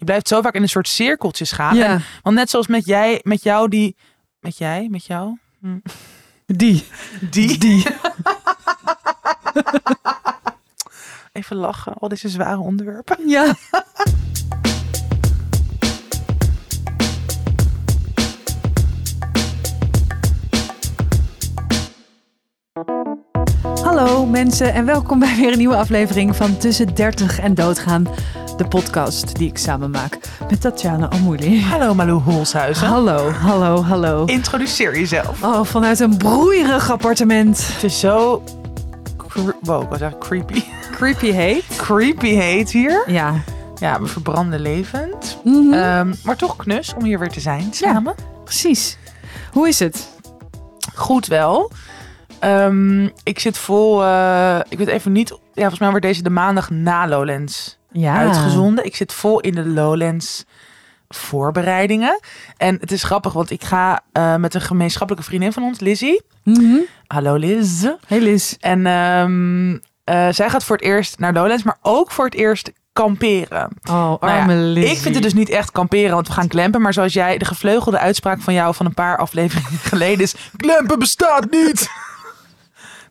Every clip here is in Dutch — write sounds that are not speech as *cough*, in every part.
je blijft zo vaak in een soort cirkeltjes gaan. Ja. En- want net zoals met jij, met jou die, met jij, met jou, Hm. Die. die. Die. *laughs* Even lachen, al deze zware onderwerpen. Ja. *laughs* Hallo mensen en welkom bij weer een nieuwe aflevering van Tussen 30 en Doodgaan. De podcast die ik samen maak met Tatjana Amouli. Hallo Malou Holshuizen. Hallo, hallo, hallo. Introduceer jezelf. Oh, vanuit een broeierig appartement. Het is zo, wow, wou zeggen creepy. Creepy heet. Creepy heet hier. Ja. Ja, we verbranden levend. Mhm. Ehm, maar toch knus om hier weer te zijn samen. Precies. Hoe is het? Goed wel. Ehm, ik zit vol, eh, ik weet even niet, ja, volgens mij wordt deze de maandag na Lowlands Ja. uitgezonden. Ik zit vol in de Lowlands voorbereidingen. En het is grappig, want ik ga eh, met een gemeenschappelijke vriendin van ons, Lizzie. Mhm. Hallo Liz. Hey Liz. En ehm, eh, zij gaat voor het eerst naar Lowlands, maar ook voor het eerst kamperen. Oh, Nou ja, arme Liz. Ik vind het dus niet echt kamperen, want we gaan klempen. Maar zoals jij, de gevleugelde uitspraak van jou van een paar afleveringen *laughs* geleden is... Klempen bestaat niet!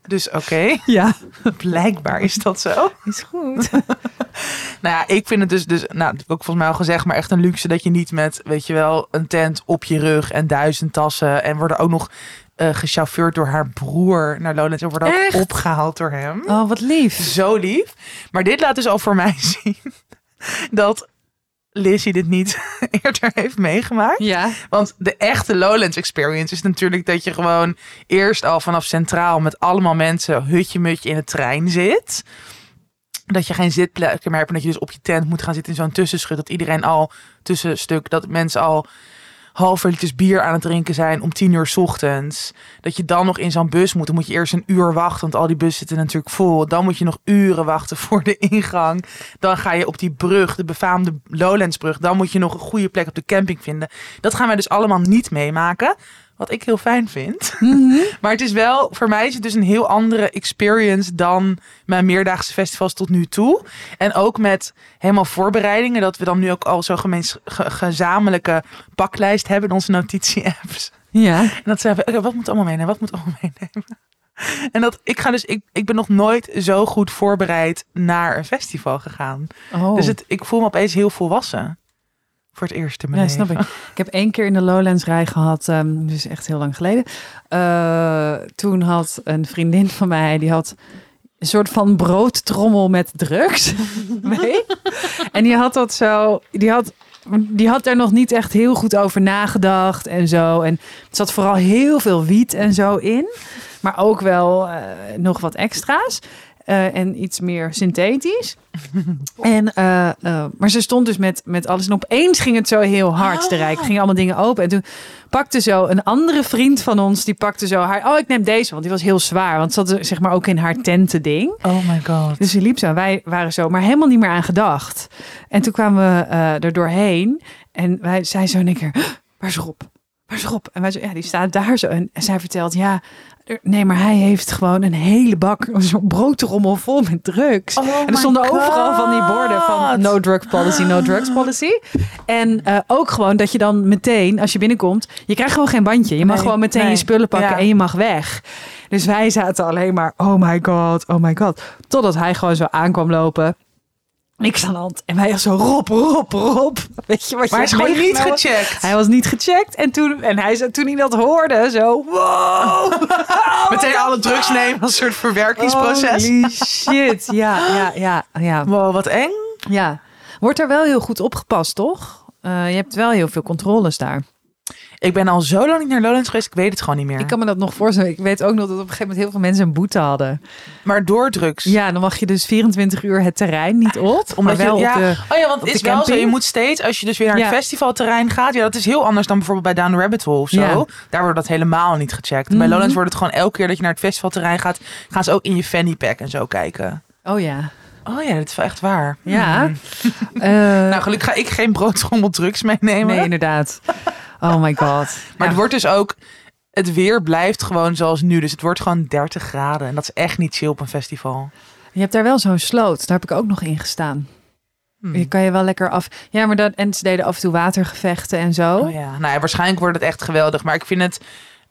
Dus oké, *laughs* Ja, blijkbaar is dat zo. is goed. *laughs* Nou ja, ik vind het dus, dus nou, dat heb ik ook volgens mij al gezegd, maar echt een luxe dat je niet met, weet je wel, een tent op je rug en duizend tassen. En worden ook nog eh gechauffeurd door haar broer naar Lowlands. En worden ook opgehaald door hem. Oh, wat lief. Zo lief. Maar dit laat dus al voor mij *laughs* zien dat Lizzie dit niet *laughs* eerder heeft meegemaakt. Ja. Want de echte Lowlands experience is natuurlijk dat je gewoon eerst al vanaf centraal met allemaal mensen hutje-mutje in de trein zit. Dat je geen zitplekken meer hebt en dat je dus op je tent moet gaan zitten in zo'n tussenschut. Dat iedereen al tussenstuk, dat mensen al halve liters bier aan het drinken zijn om tien uur 's ochtends. Dat je dan nog in zo'n bus moet. Dan moet je eerst een uur wachten, want al die bussen zitten natuurlijk vol. Dan moet je nog uren wachten *laughs* voor de ingang. Dan ga je op die brug, de befaamde Lowlandsbrug. Dan moet je nog een goede plek op de camping vinden. Dat gaan wij dus allemaal niet meemaken. Wat ik heel fijn vind. *laughs* Maar het is wel, voor mij is het dus een heel andere experience dan mijn meerdaagse festivals tot nu toe. En ook met helemaal voorbereidingen. Dat we dan nu ook al zo'n ge- gezamenlijke paklijst hebben in onze notitie-apps. Ja. En dat zijn we, wat moet allemaal meenemen? Wat moet allemaal meenemen? *laughs* En dat ik ga dus, ik, ik ben nog nooit zo goed voorbereid naar een festival gegaan. Oh. Dus het, ik voel me opeens heel volwassen. Voor het eerst in mijn ja, leven. snap ik. Ik heb één keer in de Lowlands rij gehad, ehm, dus echt heel lang geleden. Eh, toen had een vriendin van mij, die had een soort van broodtrommel met drugs *laughs* mee. En die had dat zo, die had, die had daar nog niet echt heel goed over nagedacht en zo. En er zat vooral heel veel wiet en zo in, maar ook wel eh, nog wat extra's. Eh, en iets meer synthetisch. *laughs* En, eh, eh, maar ze stond dus met, met alles. En opeens ging het zo heel hard. De rijk gingen allemaal dingen open. En toen pakte zo een andere vriend van ons. Die pakte zo haar. Oh, ik neem deze. Want die was heel zwaar. Want ze zat zeg maar ook in haar tentending. Oh my god. Dus ze liep zo. Wij waren zo. Maar helemaal niet meer aan gedacht. En toen kwamen we er doorheen. En wij zei zo één keer. "Huh, Waar is Rob? Waar is Rob? En wij zo. Ja, die staat daar zo. En, en zij vertelt. Ja. Nee, maar hij heeft gewoon een hele bak, zo'n broodtrommel vol met drugs. Oh En er stonden overal van die borden van no drug policy, no drugs policy. En eh, ook gewoon dat je dan meteen, als je binnenkomt, je krijgt gewoon geen bandje. Je mag Nee, gewoon meteen nee. je spullen pakken Ja. en je mag weg. Dus wij zaten alleen maar, oh my god, oh my god. Totdat hij gewoon zo aankwam lopen. Niks aan de hand. En wij zo, Rob, Rob, Rob. Weet je wat je hij is gewoon niet gecheckt. Hij was niet gecheckt. En toen, en hij toen hij dat hoorde, zo, wow. *laughs* Meteen alle drugs *laughs* nemen als een soort verwerkingsproces. Holy shit. Ja, ja, ja, ja. Wow, wat eng. Ja, wordt er wel heel goed opgepast, toch? Eh, je hebt wel heel veel controles daar. Ik ben al zo lang niet naar Lowlands geweest, ik weet het gewoon niet meer. Ik kan me dat nog voorstellen. Ik weet ook nog dat op een gegeven moment heel veel mensen een boete hadden. Maar door drugs. Ja, dan mag je dus 24 uur het terrein niet op. Omdat wel je, ja, op de... oh ja, want het is wel zo. Je moet steeds, als je dus weer naar het festivalterrein gaat, ja, dat is heel anders dan bijvoorbeeld bij Down the Rabbit Hole of zo. Ja. Daar wordt dat helemaal niet gecheckt. Bij Mhm. Lowlands wordt het gewoon elke keer dat je naar het festivalterrein gaat, gaan ze ook in je fanny pack en zo kijken. Oh ja. Oh ja, dat is wel echt waar. Ja. Hmm. Eh, *laughs* Nou, gelukkig ga ik geen broodtrommel drugs meenemen. nee, inderdaad. *laughs* Oh my god. Maar Ja. het wordt dus ook, het weer blijft gewoon zoals nu. Dus het wordt gewoon 30 graden. En dat is echt niet chill op een festival. Je hebt daar wel zo'n sloot. Daar heb ik ook nog in gestaan. Hmm. Je kan je wel lekker af. Ja, maar dan. En ze deden af en toe watergevechten en zo. Oh ja, nou ja, waarschijnlijk wordt het echt geweldig. Maar ik vind het,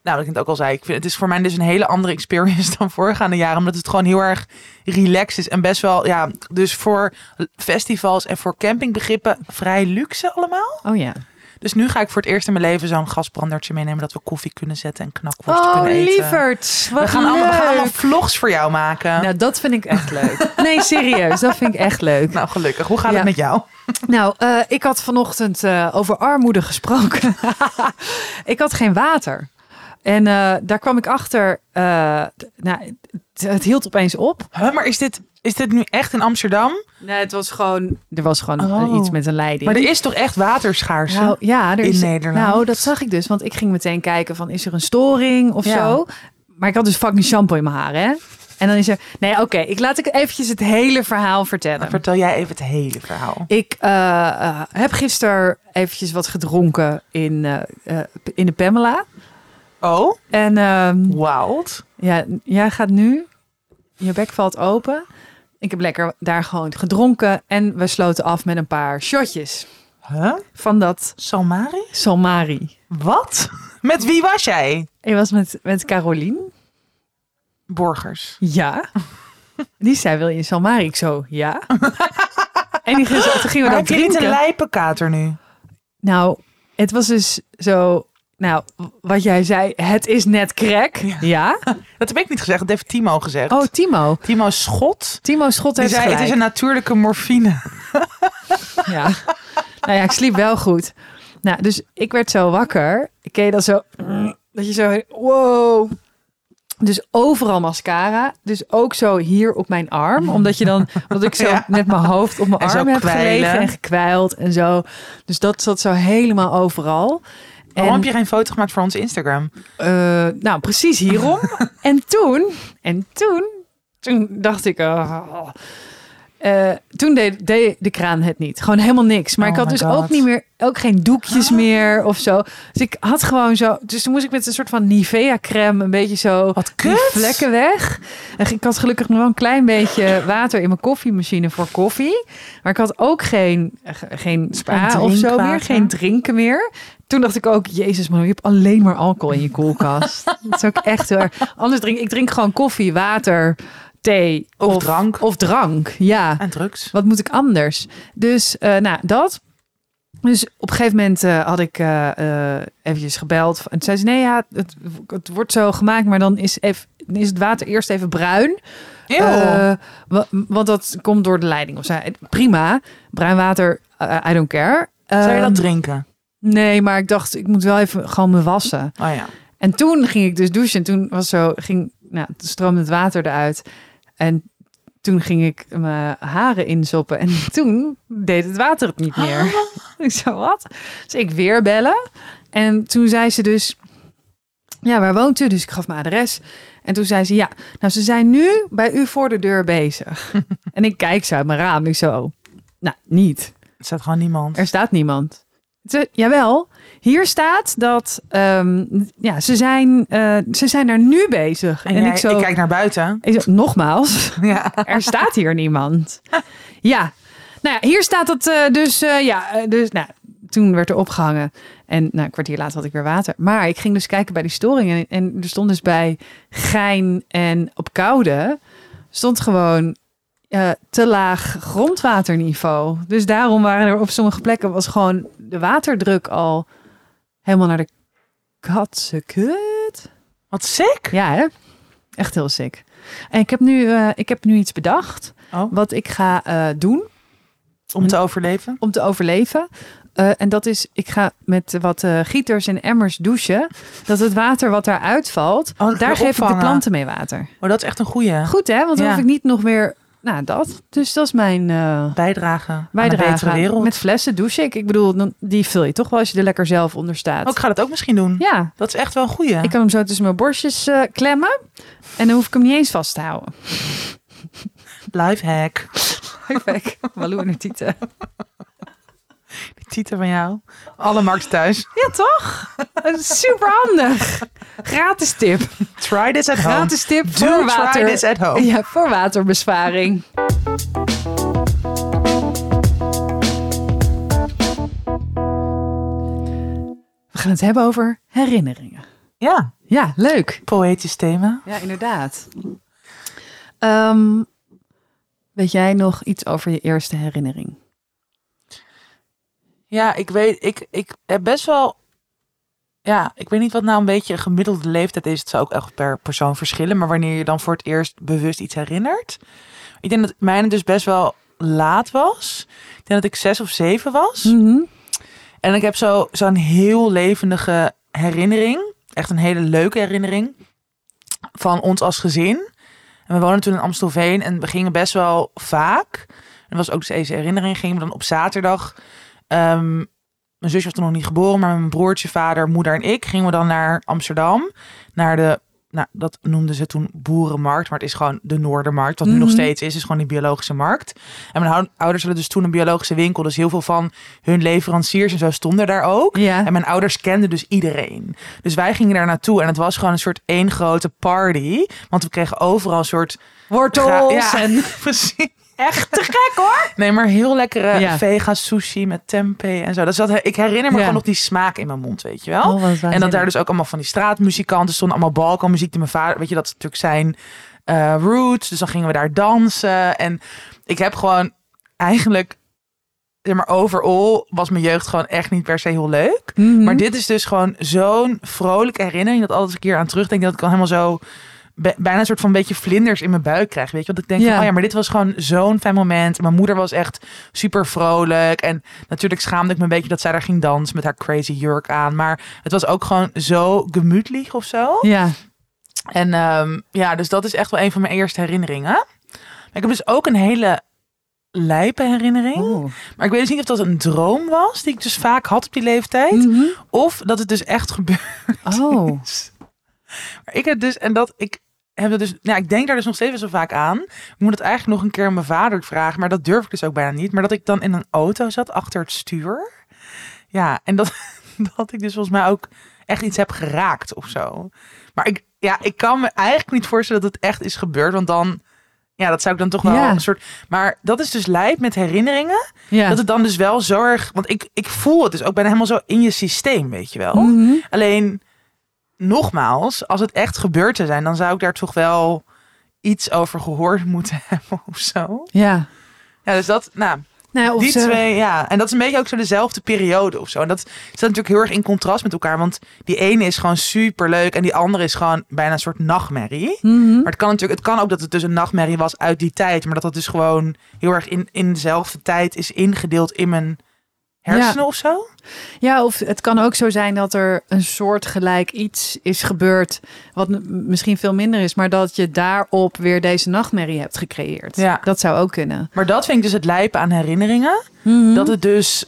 nou, dat ik het ook al zei, ik vind het is voor mij dus een hele andere experience *laughs* dan voorgaande jaren. Omdat het gewoon heel erg relaxed is en best wel, ja, dus voor festivals en voor campingbegrippen vrij luxe allemaal. Oh ja. Dus nu ga ik voor het eerst in mijn leven zo'n gasbrandertje meenemen dat we koffie kunnen zetten en knakworst Oh, kunnen eten. lieverd. Wat We gaan, allemaal, we gaan leuk. allemaal vlogs voor jou maken. Nou, dat vind ik echt leuk. *laughs* Nee, serieus. Dat vind ik echt leuk. Nou, gelukkig. Hoe gaat Ja. het met jou? Nou, eh, ik had vanochtend eh, over armoede gesproken. *laughs* ik had geen water. En eh, daar kwam ik achter. nou, het, het hield opeens op. Huh, maar is dit, is dit nu echt in Amsterdam? Nee, het was gewoon. Er was gewoon Oh. iets met een leiding. Maar er is toch echt waterschaarste? nou, ja, er in is, Nederland? Nou, dat zag ik dus. Want ik ging meteen kijken van is er een storing of Ja. zo. Maar ik had dus fucking shampoo in mijn haar, hè? En dan is er. Nee, oké. ik laat ik eventjes het hele verhaal vertellen. Vertel jij even het hele verhaal. Ik eh, eh, heb gisteren eventjes wat gedronken in, eh, in de Pamela. Oh, En ehm, wild. ja, jij gaat nu. Je bek valt open. Ik heb lekker daar gewoon gedronken. En we sloten af met een paar shotjes. Huh? Van dat Salmari? Salmari. Wat? *laughs* Met wie was jij? Ik was met, met Carolien. Borgers. Ja. *laughs* Die zei, wil je een Salmari? Ik zo, ja. *laughs* en die ging, toen gingen we Maar dat heb je niet drinken. een lijpenkater nu? Nou, het was dus zo... Nou, wat jij zei, het is net crack. Ja. *laughs* Dat heb ik niet gezegd, dat heeft Timo gezegd. Oh, Timo. Timo Schot. Timo Schot heeft zei, gelijk. het is een natuurlijke morfine. *laughs* Ja. nou ja, ik sliep wel goed. Nou, dus ik werd zo wakker. Ik ken je dat zo... Dat je zo... Wow. Dus overal mascara. Dus ook zo hier op mijn arm. *laughs* Omdat je dan... Omdat ik zo Ja. met mijn hoofd op mijn En arm heb gelegen. En gekwijld en zo. Dus dat zat zo helemaal overal. Waarom En- heb je geen foto gemaakt voor ons Instagram? Eh, nou, precies hierom. *laughs* en toen, en toen, toen dacht ik, oh, eh, toen deed, deed de kraan het niet. Gewoon helemaal niks. Maar Oh ik had my dus God. ook niet meer, ook geen doekjes meer of zo. Dus ik had gewoon zo, dus toen moest ik met een soort van Nivea crème een beetje zo Wat vlekken weg. En ik had gelukkig nog wel een klein beetje water in mijn koffiemachine voor koffie. Maar ik had ook geen, geen spa of zo meer, geen drinken meer. Toen dacht ik ook, jezus man, je hebt alleen maar alcohol in je koelkast. *laughs* dat is ook echt heel erg. Anders drink ik drink gewoon koffie, water, thee Of drank. Of drank, ja. En drugs. Wat moet ik anders? Dus, eh, nou, dat. Dus op een gegeven moment eh, had ik eh, eventjes gebeld. En zei ze, nee, ja, het, het wordt zo gemaakt, maar dan is, even, is het water eerst even bruin. Want dat komt door de leiding. Of zo. Prima, bruin water, I don't care. Zou je Ehm, dat drinken? Nee, maar ik dacht, ik moet wel even gewoon me wassen. Oh ja. En toen ging ik dus douchen. En toen was zo, ging, nou, stroomde het water eruit. En toen ging ik mijn haren inzoppen. En *laughs* toen deed het water het niet meer. *laughs* ik zo, wat? Dus ik weer bellen. En toen zei ze dus, ja, waar woont u? Dus ik gaf mijn adres. En toen zei ze, ja, nou, ze zijn nu bij u voor de deur bezig. *laughs* en ik kijk zo uit mijn raam. Ik zo, nou, niet. Er staat gewoon niemand. Er staat niemand. Ze, jawel, hier staat dat ehm, ja, ze, zijn, eh, ze zijn daar nu bezig. En, En, jij- ik zo, ik kijk naar buiten. ik zo, nogmaals, Ja. *laughs* er staat hier niemand. Ja, nou ja, hier staat het eh, dus, eh, ja, dus, nou, toen werd er opgehangen. En nou, een kwartier later had ik weer water. Maar ik ging dus kijken bij die storing. En, en er stond dus bij Gein en op Koude, stond gewoon te laag grondwaterniveau. Dus daarom waren er op sommige plekken was gewoon de waterdruk al helemaal naar de katse kut. Wat sick. Ja, hè? Echt heel sick. En ik heb nu, eh, ik heb nu iets bedacht Oh, wat ik ga eh, doen om te overleven. om te overleven. Eh, en dat is, ik ga met wat gieters en emmers douchen. Dat het water wat daaruit valt, Oh, daar geef ik de planten mee water. Oh, dat is echt een goeie. Goed hè, want dan Ja. hoef ik niet nog weer, nou dat. Dus dat is mijn eh een bijdrage. betere wereld. Met flessen douche ik. Ik bedoel, die vul je toch wel als je er lekker zelf onder staat. Oh, ik ga dat ook misschien doen. Ja, Dat is echt wel een goeie. ik kan hem zo tussen mijn borstjes eh, klemmen. En dan hoef ik hem niet eens vast te houden. Lifehack. Perfect. Malou en haar tieten van jou. Alle Max thuis. Ja, toch? Super handig. Gratis tip. Try this at Gratis home. Gratis tip Do voor water. This at home. Ja, voor waterbesparing. We gaan het hebben over herinneringen. Ja. Ja, leuk. Poëtisch thema. Ja, inderdaad. Ehm, weet jij nog iets over je eerste herinnering? Ja, ik weet, ik, ik heb best wel. Ja, ik weet niet wat nou een beetje een gemiddelde leeftijd is. Het zou ook echt per persoon verschillen. Maar wanneer je dan voor het eerst bewust iets herinnert. Ik denk dat mijne dus best wel laat was. Ik denk dat ik zes of zeven was. Mhm. En ik heb zo, zo'n heel levendige herinnering. Echt een hele leuke herinnering. Van ons als gezin. En we woonden toen in Amstelveen. En we gingen best wel vaak. En was ook dus deze herinnering. Gingen we dan op zaterdag. Ehm, mijn zusje was toen nog niet geboren. Maar mijn broertje, vader, moeder en ik. Gingen we dan naar Amsterdam. Naar de... Nou, dat noemden ze toen boerenmarkt. Maar het is gewoon de Noordermarkt. Wat nu nog Mhm. steeds is. is gewoon die biologische markt. En mijn ouders hadden dus toen een biologische winkel. Dus heel veel van hun leveranciers en zo stonden daar ook. Ja. En mijn ouders kenden dus iedereen. Dus wij gingen daar naartoe en het was gewoon een soort één grote party. Want we kregen overal een soort... Wortels Ja, en *laughs* precies. Echt te gek hoor. Nee, maar heel lekkere Ja. vega sushi met tempeh en zo. Dat, ik herinner me Ja. gewoon nog die smaak in mijn mond, weet je wel. Oh, wat en dat daar dus ook allemaal van die straatmuzikanten stonden. Allemaal balkanmuziek die mijn vader... Weet je, dat is natuurlijk zijn eh, roots. Dus dan gingen we daar dansen. En ik heb gewoon eigenlijk... Zeg maar, overal was mijn jeugd gewoon echt niet per se heel leuk. Mhm. Maar dit is dus gewoon zo'n vrolijke herinnering. Dat altijd een keer aan terugdenk. Dat ik dan helemaal zo bijna een soort van beetje vlinders in mijn buik krijg. Weet je, want ik denk Ja. van, oh ja, maar dit was gewoon zo'n fijn moment. En Mijn moeder was echt super vrolijk. En natuurlijk schaamde ik me een beetje dat zij daar ging dansen met haar crazy jurk aan. Maar het was ook gewoon zo gemütlich of zo. Ja. En ehm, ja, dus dat is echt wel een van mijn eerste herinneringen. Maar ik heb dus ook een hele lijpe herinnering. Oeh. Maar ik weet dus niet of dat een droom was, die ik dus vaak had op die leeftijd. Mhm. Of dat het dus echt gebeurde. Oh. Maar ik heb dus, en dat ik heb het dus, nou, ik denk daar dus nog steeds zo vaak aan. Ik moet het eigenlijk nog een keer aan mijn vader vragen, maar dat durf ik dus ook bijna niet. Maar dat ik dan in een auto zat achter het stuur. Ja, en dat, *laughs* dat ik dus volgens mij ook echt iets heb geraakt of zo. Maar ik, ja, ik kan me eigenlijk niet voorstellen dat het echt is gebeurd, want dan, ja, dat zou ik dan toch wel Ja. een soort. Maar dat is dus lijp met herinneringen. Ja. Dat het dan dus wel zorg, want ik, ik voel het dus ook bijna helemaal zo in je systeem, weet je wel. Mhm. Alleen, nogmaals, als het echt gebeurd te zijn, dan zou ik daar toch wel iets over gehoord *laughs* moeten hebben of zo. Ja. Ja, dus dat, nou, Nou, of die ze- twee, ja. En dat is een beetje ook zo dezelfde periode of zo. En dat staat natuurlijk heel erg in contrast met elkaar, want die ene is gewoon super leuk en die andere is gewoon bijna een soort nachtmerrie. Mhm. Maar het kan natuurlijk, het kan ook dat het dus een nachtmerrie was uit die tijd, maar dat dat dus gewoon heel erg in, in dezelfde tijd is ingedeeld in mijn hersenen of zo. Ja, of het kan ook zo zijn dat er een soort gelijk iets is gebeurd, wat misschien veel minder is, maar dat je daarop weer deze nachtmerrie hebt gecreëerd. Ja. Dat zou ook kunnen. Maar dat vind ik dus het lijpen aan herinneringen. Mhm. Dat het dus.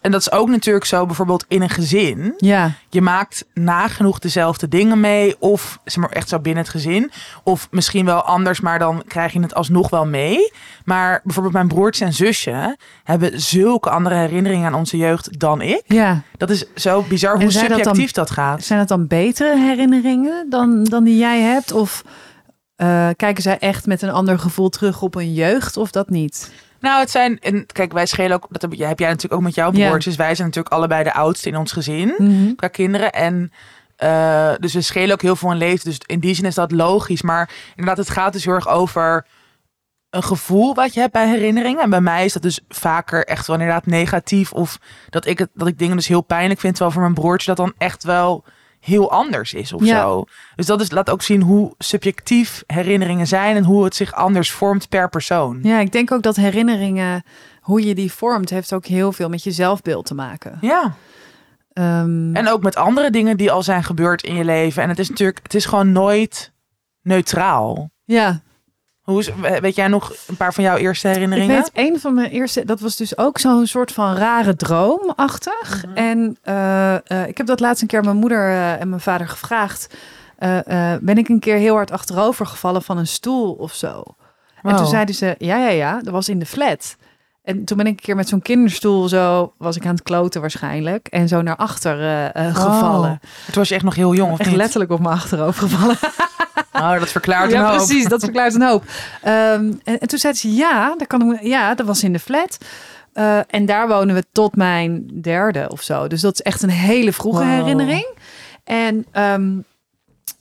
En dat is ook natuurlijk zo bijvoorbeeld in een gezin. Ja, Je maakt nagenoeg dezelfde dingen mee. Of zeg maar echt zo binnen het gezin. Of misschien wel anders, maar dan krijg je het alsnog wel mee. Maar bijvoorbeeld mijn broertje en zusje hebben zulke andere herinneringen aan onze jeugd dan ik. ja. Dat is zo bizar hoe dat dan- subjectief dat, gaat. Zijn het dan betere herinneringen dan, dan die jij hebt? Of eh, kijken zij echt met een ander gevoel terug op een jeugd of dat niet? Nou, het zijn. En kijk, wij schelen ook. Dat heb, heb jij natuurlijk ook met jouw broertjes. Wij zijn natuurlijk allebei de oudste in ons gezin. Mhm. qua kinderen. En eh, dus we schelen ook heel veel in leeftijd. Dus in die zin is dat logisch. Maar inderdaad, het gaat dus heel erg over een gevoel wat je hebt bij herinneringen. En bij mij is dat dus vaker echt wel inderdaad negatief. Of dat ik, het, dat ik dingen dus heel pijnlijk vind. Terwijl voor mijn broertje dat dan echt wel heel anders is of Ja. zo. Dus dat is, laat ook zien hoe subjectief herinneringen zijn. En hoe het zich anders vormt per persoon. Ja, ik denk ook dat herinneringen, hoe je die vormt, heeft ook heel veel met je zelfbeeld te maken. Ja. Ehm, En ook met andere dingen die al zijn gebeurd in je leven. En het is natuurlijk, het is gewoon nooit neutraal. ja, Hoe is, weet jij nog een paar van jouw eerste ik herinneringen? weet een van mijn eerste, dat was dus ook zo'n soort van rare droomachtig. Mhm. En eh, eh, ik heb dat laatst een keer mijn moeder eh, en mijn vader gevraagd. Ben ik een keer heel hard achterover gevallen van een stoel of zo? En toen zeiden ze, ja, ja, ja, dat was in de flat. En toen ben ik een keer met zo'n kinderstoel zo, was ik aan het kloten waarschijnlijk. En zo naar achter eh, eh, gevallen. Toen was je echt nog heel jong, of Echt niet? letterlijk op mijn achterover gevallen. *laughs* Oh, dat verklaart *laughs* een ja, hoop. precies. Dat verklaart een hoop. Ehm, en, en toen zei ze, ja dat, kan ja, dat was in de flat. Eh, en daar wonen we tot mijn derde of zo. Dus dat is echt een hele vroege Wow. herinnering. En ehm,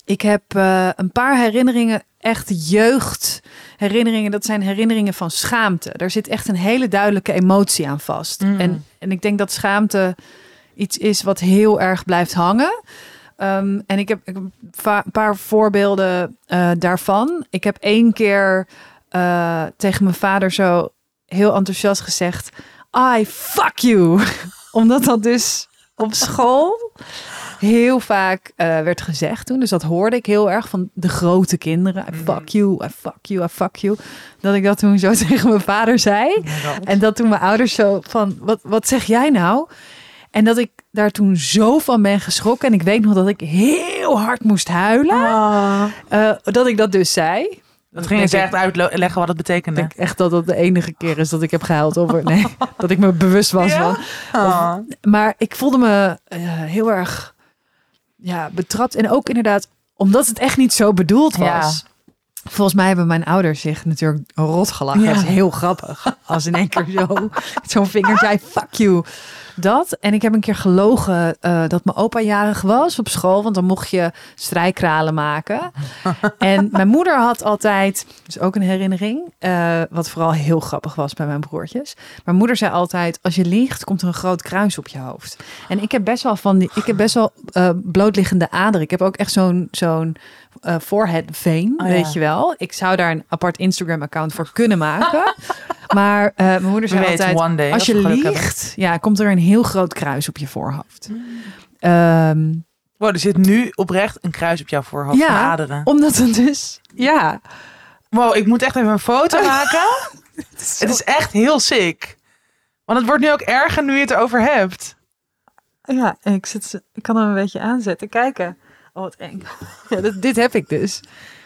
ik heb eh, een paar herinneringen, echt jeugdherinneringen. Dat zijn herinneringen van schaamte. Daar zit echt een hele duidelijke emotie aan vast. Mm. En, en ik denk dat schaamte iets is wat heel erg blijft hangen. Ehm, en ik heb, ik heb een va- een paar voorbeelden eh, daarvan. Ik heb één keer eh, tegen mijn vader zo heel enthousiast gezegd: I fuck you. *laughs* Omdat dat dus op school heel vaak eh, werd gezegd toen. Dus dat hoorde ik heel erg van de grote kinderen. I fuck you, I fuck you, I fuck you. Dat ik dat toen zo *laughs* tegen mijn vader zei. En dat toen mijn ouders zo van, wat, wat zeg jij nou? En dat ik daar toen zo van ben geschrokken. En ik weet nog dat ik heel hard moest huilen. Ah. eh, dat ik dat dus zei. Dat ging je ik- echt uitleggen wat het Ik betekende. denk echt dat dat de enige keer is dat ik heb gehuild. Over, nee, *laughs* dat ik me bewust was Ja? van. Ah. Maar ik voelde me eh, heel erg ja, betrapt. En ook inderdaad, omdat het echt niet zo bedoeld was. Volgens mij hebben mijn ouders zich natuurlijk rot gelachen. Ja. Dat is heel grappig. Als in één keer zo, zo'n vinger zei, fuck you. Dat. En ik heb een keer gelogen eh, dat mijn opa jarig was op school. Want dan mocht je strijkralen maken. en mijn moeder had altijd, dus ook een herinnering. eh, wat vooral heel grappig was bij mijn broertjes. Mijn moeder zei altijd, als je liegt, komt er een groot kruis op je hoofd. En ik heb best wel van die, ik heb best wel eh, blootliggende aderen. Ik heb ook echt zo'n zo'n eh forehead vein, Oh ja. weet je wel. Ik zou daar een apart Instagram account voor kunnen maken. *laughs* maar eh, mijn moeder zei altijd, one day. als je liegt, ja, komt er een heel groot kruis op je voorhoofd. Ehm, Wow, er zit nu oprecht een kruis op jouw voorhoofd Ja. aderen. omdat het dus, ja. Wow, ik moet echt even een foto *laughs* maken. Het is echt heel sick. Want het wordt nu ook erger nu je het erover hebt. Ja, ik, zit, ik kan hem een beetje aanzetten. Kijken. Oh, wat eng. *laughs* Ja, dit, dit heb ik dus.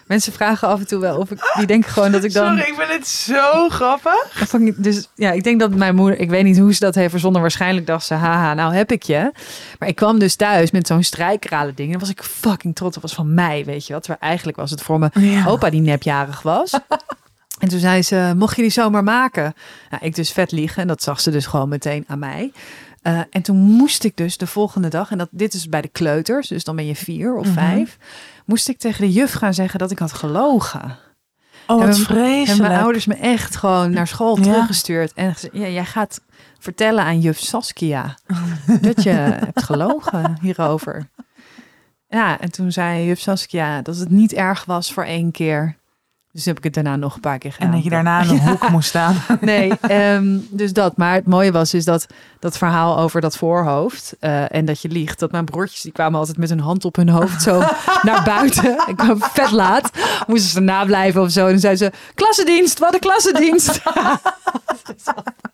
Mensen vragen af en toe wel of ik... Die denken gewoon dat ik dan... Sorry, ik vind het zo grappig. Dat Dus ja, ik denk dat mijn moeder... Ik weet niet hoe ze dat heeft verzonnen. Waarschijnlijk dacht ze, haha, nou heb ik je. Maar ik kwam dus thuis met zo'n strijkralen ding. En was ik fucking trots. Dat was van mij, weet je wat. Terwijl eigenlijk was het voor mijn Ja. opa die nepjarig was. *laughs* En toen zei ze, mocht je die zomaar maken? Nou, ik dus vet liegen. En dat zag ze dus gewoon meteen aan mij. Eh, en toen moest ik dus de volgende dag, en dat, dit is bij de kleuters, dus dan ben je vier of Mhm. vijf, moest ik tegen de juf gaan zeggen dat ik had gelogen. Oh, wat En vreselijk. mijn ouders me echt gewoon naar school Ja. teruggestuurd. En ja, jij gaat vertellen aan juf Saskia dat je *laughs* hebt gelogen hierover. Ja, en toen zei juf Saskia dat het niet erg was voor één keer. Dus heb ik het daarna nog een paar keer gedaan. En dat je daarna in een hoek moest staan. *laughs* Nee, ehm, dus dat. Maar het mooie was is dat dat verhaal over dat voorhoofd eh, en dat je liegt. Dat mijn broertjes die kwamen altijd met hun hand op hun hoofd zo *laughs* naar buiten. Ik kwam vet laat, moesten ze erna blijven of zo. En dan zeiden ze klassendienst, wat een klassendienst. *laughs*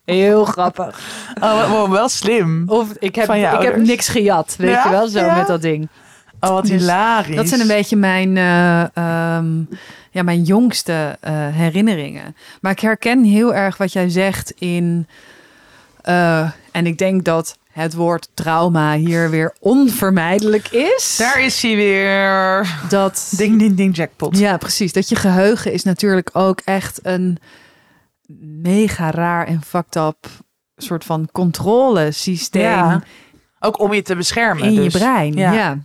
Heel grappig. Oh, wow, wel slim. Of ik heb, ik heb niks gejat, weet Ja? je wel, zo Ja? met dat ding. Oh, wat Dus hilarisch. Dat zijn een beetje mijn, eh, ehm, ja, mijn jongste eh, herinneringen. Maar ik herken heel erg wat jij zegt in. eh, en ik denk dat het woord trauma hier weer onvermijdelijk is. Daar is hij weer. Dat, Ding, ding, ding, jackpot. ja, precies. Dat je geheugen is natuurlijk ook echt een mega raar en fucked up soort van controlesysteem Ja, Ook om je te beschermen. in dus. je brein. Ja. Ja.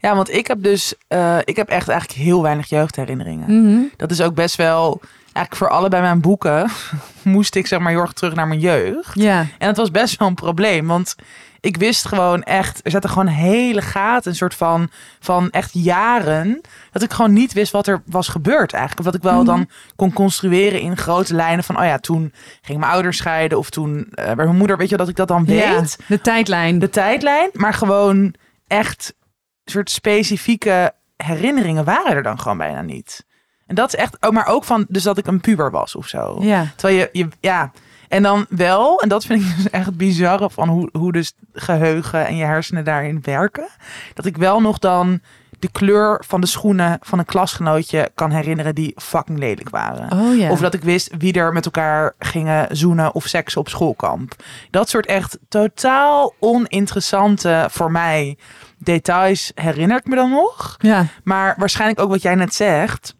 Ja, want ik heb dus, eh, ik heb echt eigenlijk heel weinig jeugdherinneringen. Mhm. Dat is ook best wel, eigenlijk voor allebei mijn boeken *laughs* moest ik zeg maar heel erg terug naar mijn jeugd. ja. En dat was best wel een probleem, want ik wist gewoon echt, er zaten gewoon hele gaten, een soort van, van echt jaren, dat ik gewoon niet wist wat er was gebeurd eigenlijk. Dat ik wel Mhm. dan kon construeren in grote lijnen van, oh ja, toen ging mijn ouders scheiden of toen werd mijn moeder, weet je, dat ik dat dan weet Ja, de tijdlijn. de tijdlijn, maar gewoon echt soort specifieke herinneringen waren er dan gewoon bijna niet. En dat is echt, oh, maar ook van, dus dat ik een puber was of zo. ja. Terwijl je, je, ja, en dan wel, en dat vind ik dus echt bizar van hoe, hoe dus geheugen en je hersenen daarin werken. Dat ik wel nog dan de kleur van de schoenen van een klasgenootje kan herinneren die fucking lelijk waren. Oh. Of dat ik wist wie er met elkaar gingen zoenen of seks op schoolkamp. Dat soort echt totaal oninteressante voor mij details herinner ik me dan nog. Ja. Maar waarschijnlijk ook wat jij net zegt.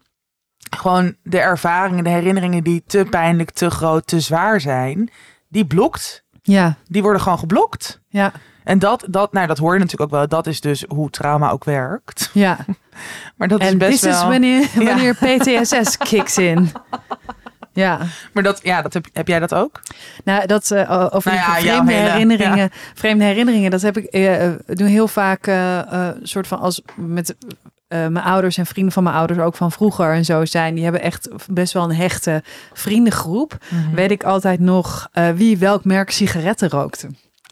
Gewoon de ervaringen, de herinneringen die te pijnlijk, te groot, te zwaar zijn. die blokt. Ja, Die worden gewoon geblokt. ja, En dat, dat, nou, dat hoor je natuurlijk ook wel. Dat is dus hoe trauma ook werkt. ja. *laughs* Maar dat is En best this wel... is wanneer, *laughs* Ja. wanneer PTSS kicks in. Ja, Maar dat, ja, dat heb, heb jij dat ook? nou dat eh, over Nou ja, vreemde hele- herinneringen. Vreemde herinneringen, dat heb ik eh, eh, doe heel vaak eh, soort van als met mijn ouders en vrienden van mijn ouders ook van vroeger en zo zijn. Die hebben echt best wel een hechte vriendengroep. Mhm. Weet ik altijd nog wie welk merk sigaretten rookte.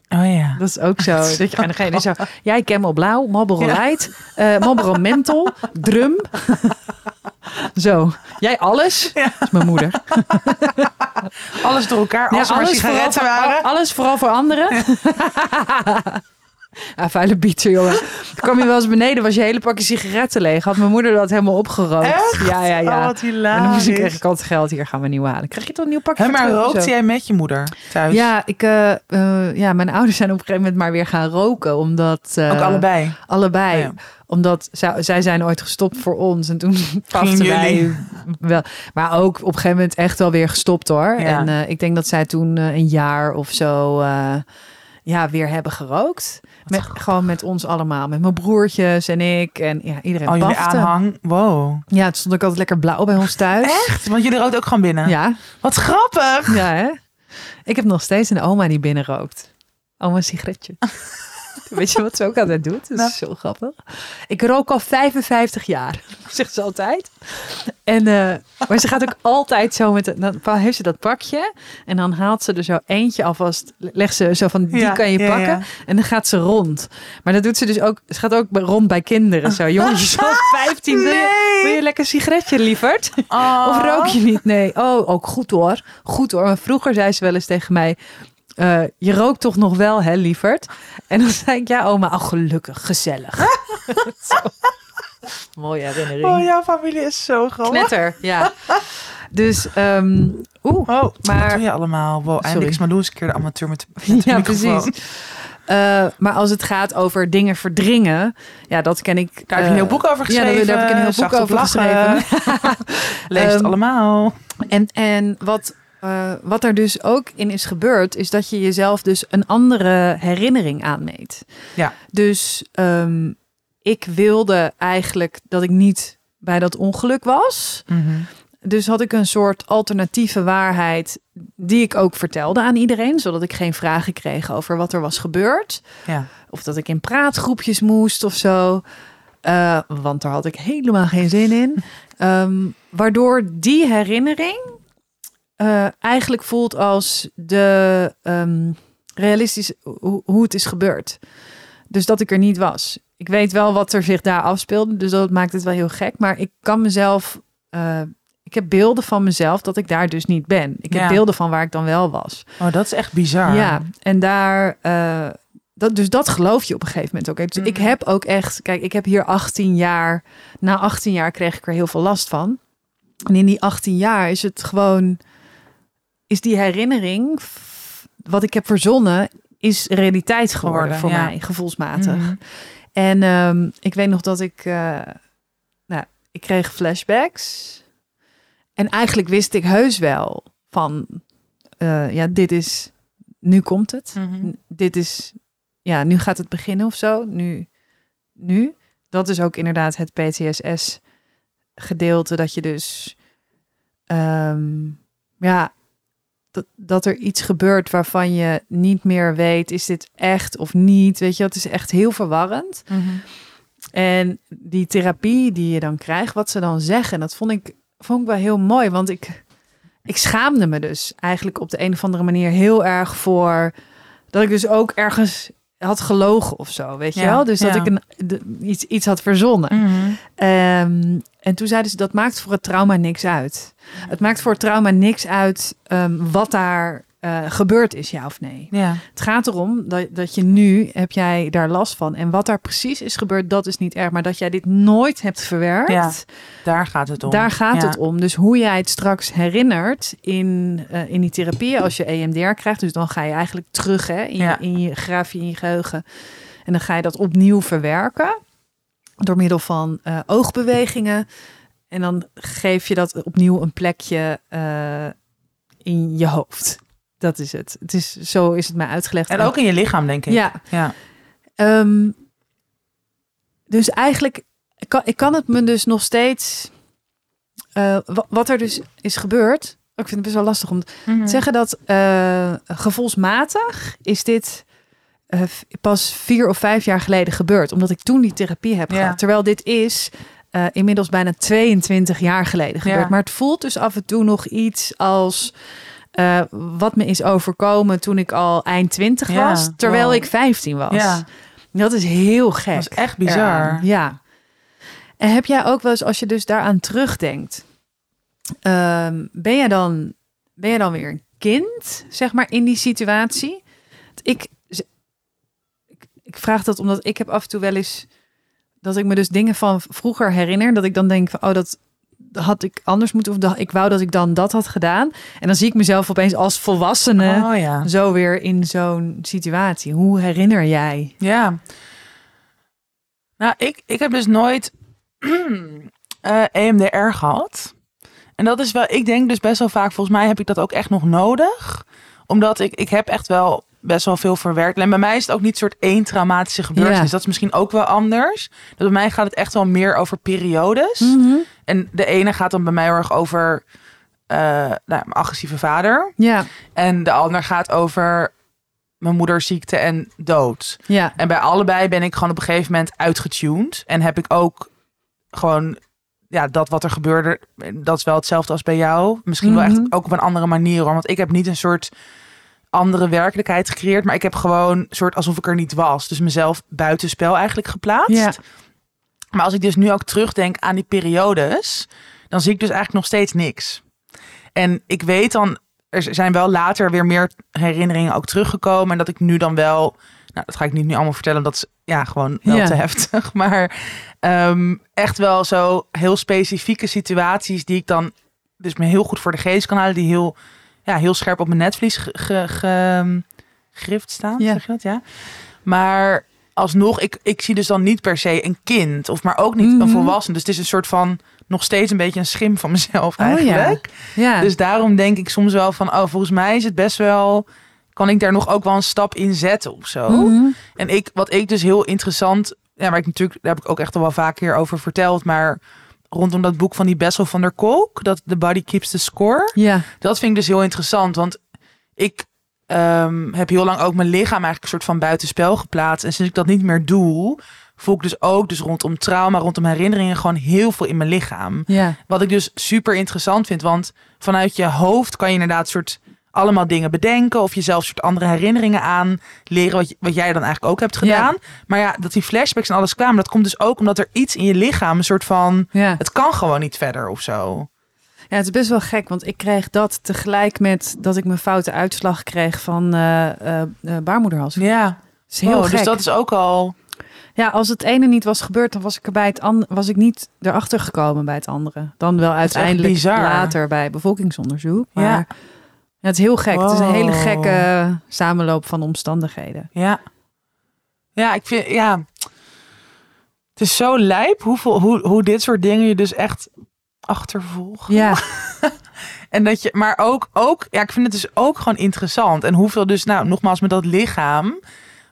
Oh ja. Dat is ook zo. Dat je aan degene zo. Jij Camel Blauw, Marlboro Ja. Light, eh Marlboro Menthol, Drum. *laughs* Zo. Jij alles? Ja. Dat is mijn moeder. Alles door elkaar, als voor, waren. alles vooral voor anderen. *laughs* *laughs* Ah, vuile bieter, jongen. Toen *laughs* kwam je wel eens beneden, was je hele pakje sigaretten leeg. Had mijn moeder dat helemaal opgerookt. Echt? Ja, ja, ja. Oh, wat en dan moest ik, ik altijd geld. Hier gaan we nieuw halen. Krijg je toch een nieuw pakje Hè, maar rookte jij met je moeder thuis? Ja, ik, eh, eh, ja, mijn ouders zijn op een gegeven moment maar weer gaan roken. Omdat, eh, Ook allebei. Allebei. Oh ja. Omdat zij, zij zijn ooit gestopt voor ons. En toen *laughs* pasten wij wel. Maar ook op een gegeven moment echt wel weer gestopt hoor. Ja. En ik denk dat zij toen een jaar of zo ja, weer hebben gerookt. Met, gewoon met ons allemaal. Met mijn broertjes en ik. En ja, iedereen pafte. aanhang. Wow. Ja, het stond ook altijd lekker blauw bij ons thuis. Echt? Want jullie rookt ook gewoon binnen? Ja, Wat grappig. ja hè? Ik heb nog steeds een oma die binnen rookt. Oma een sigaretje. *laughs* *laughs* Weet je wat ze ook altijd doet? Dat is Nou. zo grappig. Ik rook al 55 jaar, *laughs* zegt ze altijd. En, eh, maar ze gaat ook altijd zo met... Dan heeft ze dat pakje en dan haalt ze er zo eentje alvast... Legt ze zo van, die Ja, kan je ja, pakken. ja. En dan gaat ze rond. Maar dat doet ze dus ook... Ze gaat ook rond bij kinderen. Zo, jongens, *laughs* van 15. Wil je, Nee. wil je lekker een sigaretje, lieverd? Oh. Of rook je niet? Nee. Oh, ook goed hoor. Goed hoor. Maar vroeger zei ze wel eens tegen mij... eh, je rookt toch nog wel, hè, lieverd? En dan zei ik, ja, oma, oh, gelukkig, gezellig. *laughs* Mooie herinnering. Oh, jouw familie is zo groot. Knetter, ja. Dus, ehm oeh. Oh, Maar- wat doe je allemaal? Wow, eindelijk is Malou eens een keer de amateur met, met de Ja, microfoon. precies. Eh, maar als het gaat over dingen verdringen, ja, dat ken ik. Daar heb je een heel boek over Ja, geschreven. daar, daar heb ik een heel boek over lachen. geschreven. *laughs* Lees het Ehm, allemaal. En, en wat, eh, wat er dus ook in is gebeurd, is dat je jezelf dus een andere herinnering aanmeet. Ja. Dus ehm, ik wilde eigenlijk dat ik niet bij dat ongeluk was. Mhm. Dus had ik een soort alternatieve waarheid die ik ook vertelde aan iedereen, zodat ik geen vragen kreeg over wat er was gebeurd. Ja. Of dat ik in praatgroepjes moest of zo. Eh, want daar had ik helemaal geen zin in. *laughs* Ehm, waardoor die herinnering eh, eigenlijk voelt als de ehm, realistisch hoe, hoe het is gebeurd. Dus dat ik er niet was. Ik weet wel wat er zich daar afspeelde, dus dat maakt het wel heel gek. Maar ik kan mezelf. eh, ik heb beelden van mezelf dat ik daar dus niet ben. Ik heb beelden van waar ik dan wel was. Oh, dat is echt bizar. Ja, en daar. eh, dat, dus dat geloof je op een gegeven moment ook. Dus ik Mhm. heb ook echt. Kijk, ik heb hier 18 jaar. Na 18 jaar kreeg ik er heel veel last van. En in die 18 jaar is het gewoon. Is die herinnering. Wat ik heb verzonnen. Is realiteit geworden, Geworden, voor ja. mij, gevoelsmatig. Mhm. En ehm, ik weet nog dat ik. eh, nou, ik kreeg flashbacks. En eigenlijk wist ik heus wel van. eh, ja, dit is. Nu komt het. Mhm. Dit is. Ja, nu gaat het beginnen of zo. Nu. Nu. Dat is ook inderdaad het PTSS-gedeelte. Dat je dus. ehm, ja. Dat, dat er iets gebeurt waarvan je niet meer weet: is dit echt of niet? Weet je, het is echt heel verwarrend. Mhm. En die therapie die je dan krijgt, wat ze dan zeggen, dat vond ik, vond ik wel heel mooi. Want ik, ik schaamde me dus eigenlijk op de een of andere manier heel erg voor dat ik dus ook ergens had gelogen of zo, weet je wel? Dus dat ja. ik een, iets, iets had verzonnen. Mhm. Ehm, en toen zeiden ze, dat maakt voor het trauma niks uit. Het maakt voor het trauma niks uit ehm, wat daar eh, gebeurd is, ja of nee. Ja. Het gaat erom dat, dat je nu, heb jij daar last van. En wat daar precies is gebeurd, dat is niet erg. Maar dat jij dit nooit hebt verwerkt, Ja, Daar gaat het om. daar gaat Ja. het om. Dus hoe jij het straks herinnert in, eh, in die therapie, als je EMDR krijgt. Dus dan ga je eigenlijk terug hè, in, je, in je graaf je in je geheugen. En dan ga je dat opnieuw verwerken. Door middel van eh, oogbewegingen. En dan geef je dat opnieuw een plekje eh, in je hoofd. Dat is het. Het is, zo is het mij uitgelegd. En ook in je lichaam, denk ik. Ja. Ja. Ehm, dus eigenlijk ik kan, ik kan het me dus nog steeds. eh, wa- wat er dus is gebeurd. Ik vind het best wel lastig om Mhm. te zeggen dat gevoelsmatig is dit v- pas vier of vijf jaar geleden gebeurd. Omdat ik toen die therapie heb Ja. gehad. Terwijl dit is eh, inmiddels bijna 22 jaar geleden gebeurd. Ja. Maar het voelt dus af en toe nog iets als eh, wat me is overkomen toen ik al eind 20 Ja, was. Terwijl wow. ik 15 was. Ja, Dat is heel gek. dat is echt bizar. eraan. Ja. En heb jij ook wel eens, als je dus daaraan terugdenkt, ehm, ben je dan, ben je dan weer een kind, zeg maar, in die situatie? Ik, ik, vraag dat omdat ik heb af en toe wel eens dat ik me dus dingen van vroeger herinner, dat ik dan denk van, oh, dat had ik anders moeten, of dat, ik wou dat ik dan dat had gedaan. En dan zie ik mezelf opeens als volwassene Oh ja. zo weer in zo'n situatie. Hoe herinner jij? Ja. Nou, ik, ik heb dus nooit *clears throat* eh EMDR gehad. En dat is wel, ik denk dus best wel vaak, volgens mij heb ik dat ook echt nog nodig. Omdat ik, ik heb echt wel best wel veel verwerkt. En bij mij is het ook niet soort één traumatische gebeurtenis. Ja. Dat is misschien ook wel anders. Dus bij mij gaat het echt wel meer over periodes. En de ene gaat dan bij mij heel erg over eh, nou, mijn agressieve vader. Ja, En de ander gaat over mijn moeders ziekte en dood. ja. En bij allebei ben ik gewoon op een gegeven moment uitgetuned. En heb ik ook gewoon, ja, dat wat er gebeurde, dat is wel hetzelfde als bij jou. Misschien wel Mhm. echt ook op een andere manier hoor. Want ik heb niet een soort andere werkelijkheid gecreëerd. Maar ik heb gewoon soort alsof ik er niet was. Dus mezelf buitenspel eigenlijk geplaatst. Ja. Maar als ik dus nu ook terugdenk aan die periodes, dan zie ik dus eigenlijk nog steeds niks. En ik weet dan, er zijn wel later weer meer herinneringen ook teruggekomen. En dat ik nu dan wel, nou dat ga ik niet nu allemaal vertellen, dat is ja gewoon wel Ja. te heftig. *laughs* Maar ehm, echt wel zo heel specifieke situaties die ik dan dus me heel goed voor de geest kan halen. Die heel, ja, heel scherp op mijn netvlies ge, ge, ge- gegrift staan, Ja. zeg je dat? Ja. Maar alsnog, ik, ik zie dus dan niet per se een kind. Of maar ook niet Mhm. een volwassen. Dus het is een soort van nog steeds een beetje een schim van mezelf Oh, ja. eigenlijk. Ja. Dus daarom denk ik soms wel van, oh, volgens mij is het best wel, kan ik daar nog ook wel een stap in zetten of zo. Mhm. En ik, wat ik dus heel interessant, ja, maar ik natuurlijk, daar heb ik ook echt al wel vaak hier over verteld, maar rondom dat boek van die Bessel van der Kolk, dat The Body Keeps the Score, Ja. dat vind ik dus heel interessant, want ik ehm, heb heel lang ook mijn lichaam eigenlijk een soort van buitenspel geplaatst. En sinds ik dat niet meer doe, voel ik dus ook dus rondom trauma, rondom herinneringen gewoon heel veel in mijn lichaam. Ja. Wat ik dus super interessant vind. Want vanuit je hoofd kan je inderdaad soort allemaal dingen bedenken. Of jezelf soort andere herinneringen aan leren. Wat, wat jij dan eigenlijk ook hebt gedaan. Maar ja, dat die flashbacks en alles kwamen. Dat komt dus ook omdat er iets in je lichaam een soort van... Ja. Het kan gewoon niet verder of zo. ja, het is best wel gek, want ik kreeg dat tegelijk met dat ik mijn foute uitslag kreeg van eh, baarmoederhals. Dat Ja, is heel Oh, gek. dus dat is ook al... Ja, als het ene niet was gebeurd, dan was ik er bij het andere, was ik niet erachter gekomen bij het andere. Dan wel uiteindelijk later bij bevolkingsonderzoek. Maar Ja. Ja. het is heel gek. Het is een hele gekke samenloop van omstandigheden. Ja. Ja, ik vind... Ja. Het is zo lijp hoeveel, hoe, hoe dit soort dingen je dus echt achtervolgen. Ja, *laughs* En dat je, maar ook, ook, ja, ik vind het dus ook gewoon interessant. En hoeveel dus, nou, nogmaals met dat lichaam,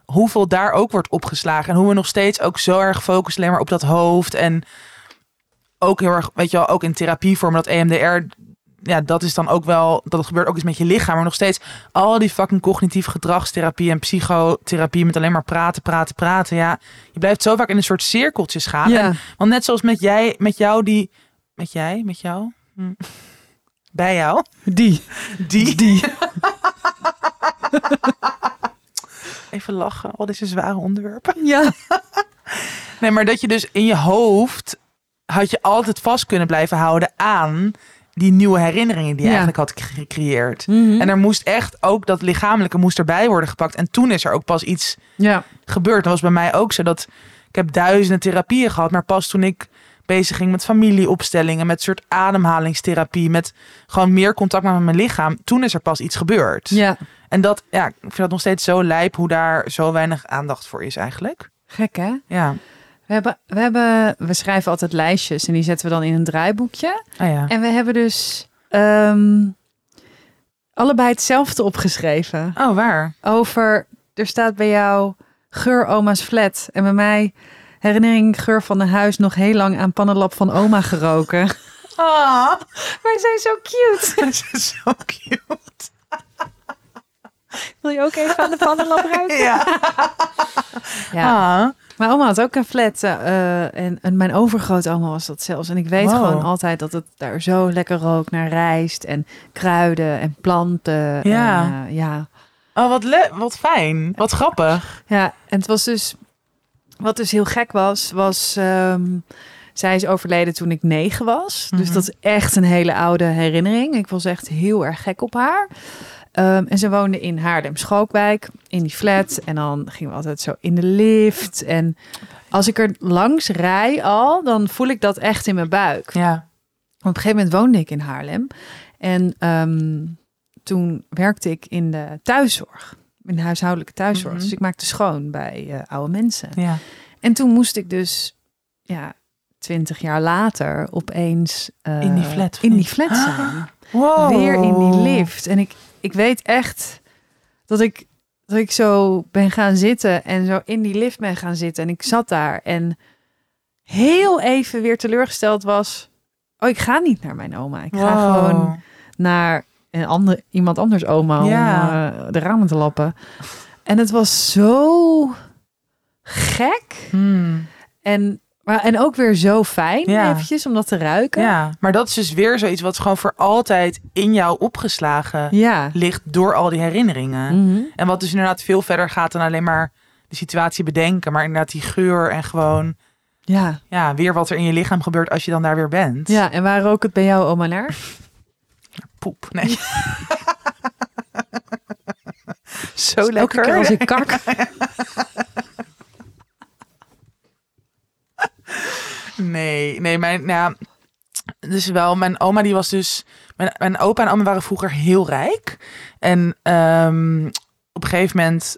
hoeveel daar ook wordt opgeslagen. En hoe we nog steeds ook zo erg focussen alleen maar op dat hoofd. En ook heel erg, weet je wel, ook in therapievorm, dat EMDR, ja, dat is dan ook wel, dat gebeurt ook eens met je lichaam. Maar nog steeds al die fucking cognitief gedragstherapie en psychotherapie met alleen maar praten, praten, praten. Ja, je blijft zo vaak in een soort cirkeltjes gaan. ja. En want net zoals met jij, met jou die, met jij, met jou, Hm. bij jou, die. die, die. *laughs* Even lachen, al deze zware onderwerpen. Ja. *laughs* Nee, maar dat je dus in je hoofd had je altijd vast kunnen blijven houden aan die nieuwe herinneringen die je Ja. eigenlijk had gecreëerd. Mhm. En er moest echt ook dat lichamelijke moest erbij worden gepakt. En toen is er ook pas iets ja. gebeurd. Dat was bij mij ook zo dat ik heb duizenden therapieën gehad, maar pas toen ik bezig ging met familieopstellingen, met soort ademhalingstherapie, met gewoon meer contact met mijn lichaam, toen is er pas iets gebeurd. Ja. En dat, ja, ik vind dat nog steeds zo lijp hoe daar zo weinig aandacht voor is eigenlijk. Gek hè? Ja, We, hebben, we, hebben, we schrijven altijd lijstjes en die zetten we dan in een draaiboekje. ah ja. En we hebben dus ehm, allebei hetzelfde opgeschreven. Oh, waar? Over, er staat bij jou geur oma's flat. En bij mij herinnering geur van een huis nog heel lang aan pannenlap van oma geroken. *laughs* Ah, Wij zijn zo cute. dat is zo cute. Wil je ook even aan de pannenlap *laughs* ruiken? Ja. Ja. Ah. Mijn oma had ook een flat. eh, en, en mijn overgrootoma was dat zelfs. En ik weet Wow. gewoon altijd dat het daar zo lekker rook naar rijst en kruiden en planten. Ja. En, eh, ja. Oh, wat, le wat fijn. Wat grappig. Ja, en het was dus... Wat dus heel gek was, was... ehm, zij is overleden toen ik negen was. Dus Mhm. dat is echt een hele oude herinnering. Ik was echt heel erg gek op haar. Ehm, en ze woonde in Haarlem-Schalkwijk, in die flat. En dan gingen we altijd zo in de lift. En als ik er langs rij al, dan voel ik dat echt in mijn buik. Ja. Op een gegeven moment woonde ik in Haarlem. En ehm, toen werkte ik in de thuiszorg. In de huishoudelijke thuiszorg. Mhm. Dus ik maakte schoon bij eh, oude mensen. Ja. En toen moest ik dus, ja, twintig jaar later opeens... eh, In die flat, of In die flat zijn. *gasps* Wow. Weer in die lift. En ik, ik weet echt dat ik, dat ik zo ben gaan zitten en zo in die lift ben gaan zitten. En ik zat daar en heel even weer teleurgesteld was. Oh, ik ga niet naar mijn oma. Ik ga Wow. gewoon naar een ander, iemand anders oma Ja. om eh, de ramen te lappen. En het was zo gek. Hmm. En, maar, en ook weer zo fijn Ja. eventjes om dat te ruiken. Ja, maar dat is dus weer zoiets wat gewoon voor altijd in jou opgeslagen Ja. ligt door al die herinneringen. Mhm. En wat dus inderdaad veel verder gaat dan alleen maar de situatie bedenken, maar inderdaad die geur en gewoon ja. ja, weer wat er in je lichaam gebeurt als je dan daar weer bent. Ja, en waar rook het bij jou oma naar? *laughs* Poep. Nee. *laughs* Zo lekker. als ik *laughs* kak. Nee, nee, mijn, nou ja, dus wel, mijn oma die was dus, mijn, mijn opa en oma waren vroeger heel rijk. En ehm, op een gegeven moment,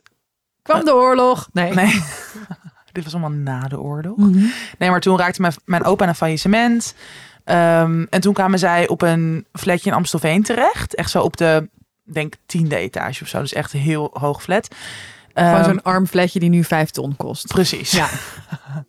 kwam de oorlog. Nee. nee, *laughs* dit was allemaal na de oorlog. Mhm. Nee, maar toen raakte mijn, mijn opa aan een faillissement. Ehm, en toen kwamen zij op een flatje in Amstelveen terecht. Echt zo op de, denk tiende etage of zo. Dus echt een heel hoog flat. Gewoon Ehm, zo'n arm fletje die nu vijf ton kost. Precies. Ja. *laughs*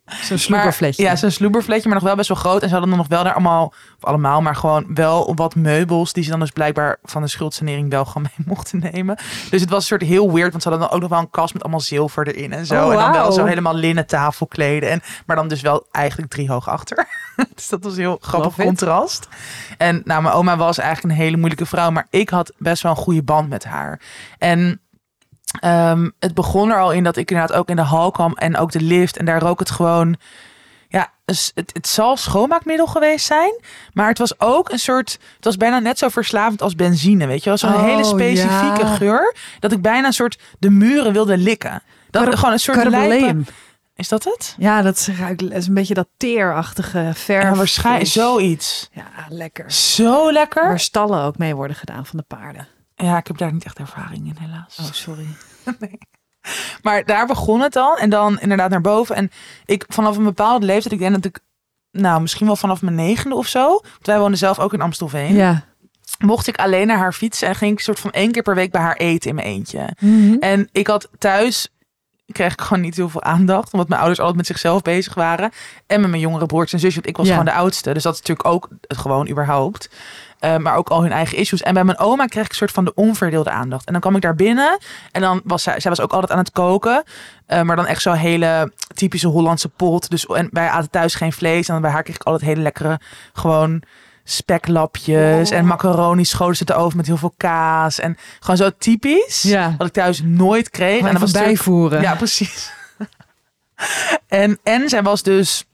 Zo'n Maar- sloeberfletje. Ja, zo'n sloeberfletje, maar nog wel best wel groot. En ze hadden dan nog wel daar allemaal, of allemaal, maar gewoon wel wat meubels die ze dan dus blijkbaar van de schuldsanering wel gewoon *laughs* mee mochten nemen. Dus het was een soort heel weird, want ze hadden dan ook nog wel een kast met allemaal zilver erin en zo. Oh, En dan wel zo helemaal linnen tafelkleden. En, maar dan dus wel eigenlijk drie hoog achter. *laughs* dus dat was een heel grappig Love it. contrast. En nou, mijn oma was eigenlijk een hele moeilijke vrouw, maar ik had best wel een goede band met haar. En Ehm, het begon er al in dat ik inderdaad ook in de hal kwam en ook de lift. En daar rook het gewoon. Ja, het, het zal schoonmaakmiddel geweest zijn. Maar het was ook een soort. Het was bijna net zo verslavend als benzine. Weet je wel? Zo'n Oh, hele specifieke ja. geur. Dat ik bijna een soort de muren wilde likken. Dat gewoon een soort lijpe... Carboleum. Is dat het? Ja, dat is, ruikt- is een beetje dat teerachtige verf. Ja, waarschijnlijk zoiets. Ja, lekker. Zo lekker. Waar stallen ook mee worden gedaan van de paarden. Ja, ik heb daar niet echt ervaring in, helaas. Oh, sorry. *laughs* Maar daar begon het dan. En dan inderdaad naar boven. En ik vanaf een bepaalde leeftijd, ik denk dat ik, nou misschien wel vanaf mijn negende of zo. Want wij woonden zelf ook in Amstelveen. Ja. Mocht ik alleen naar haar fietsen en ging ik soort van één keer per week bij haar eten in mijn eentje. Mhm. En ik had thuis, kreeg ik gewoon niet heel veel aandacht. Omdat mijn ouders altijd met zichzelf bezig waren. En met mijn jongere broertjes en zusjes. Want ik was Ja. gewoon de oudste. Dus dat is natuurlijk ook het gewoon überhaupt. Eh, maar ook al hun eigen issues. En bij mijn oma kreeg ik een soort van de onverdeelde aandacht. En dan kwam ik daar binnen. En dan was zij, zij was ook altijd aan het koken. Eh, maar dan echt zo'n hele typische Hollandse pot. Dus en wij aten thuis geen vlees. En bij haar kreeg ik altijd hele lekkere, gewoon speklapjes. Oh. En macaroni schoten ze te over met heel veel kaas. En gewoon zo typisch. Ja. Wat ik thuis nooit kreeg. En dat was bijvoeren. ja, precies. *laughs* en, en zij was dus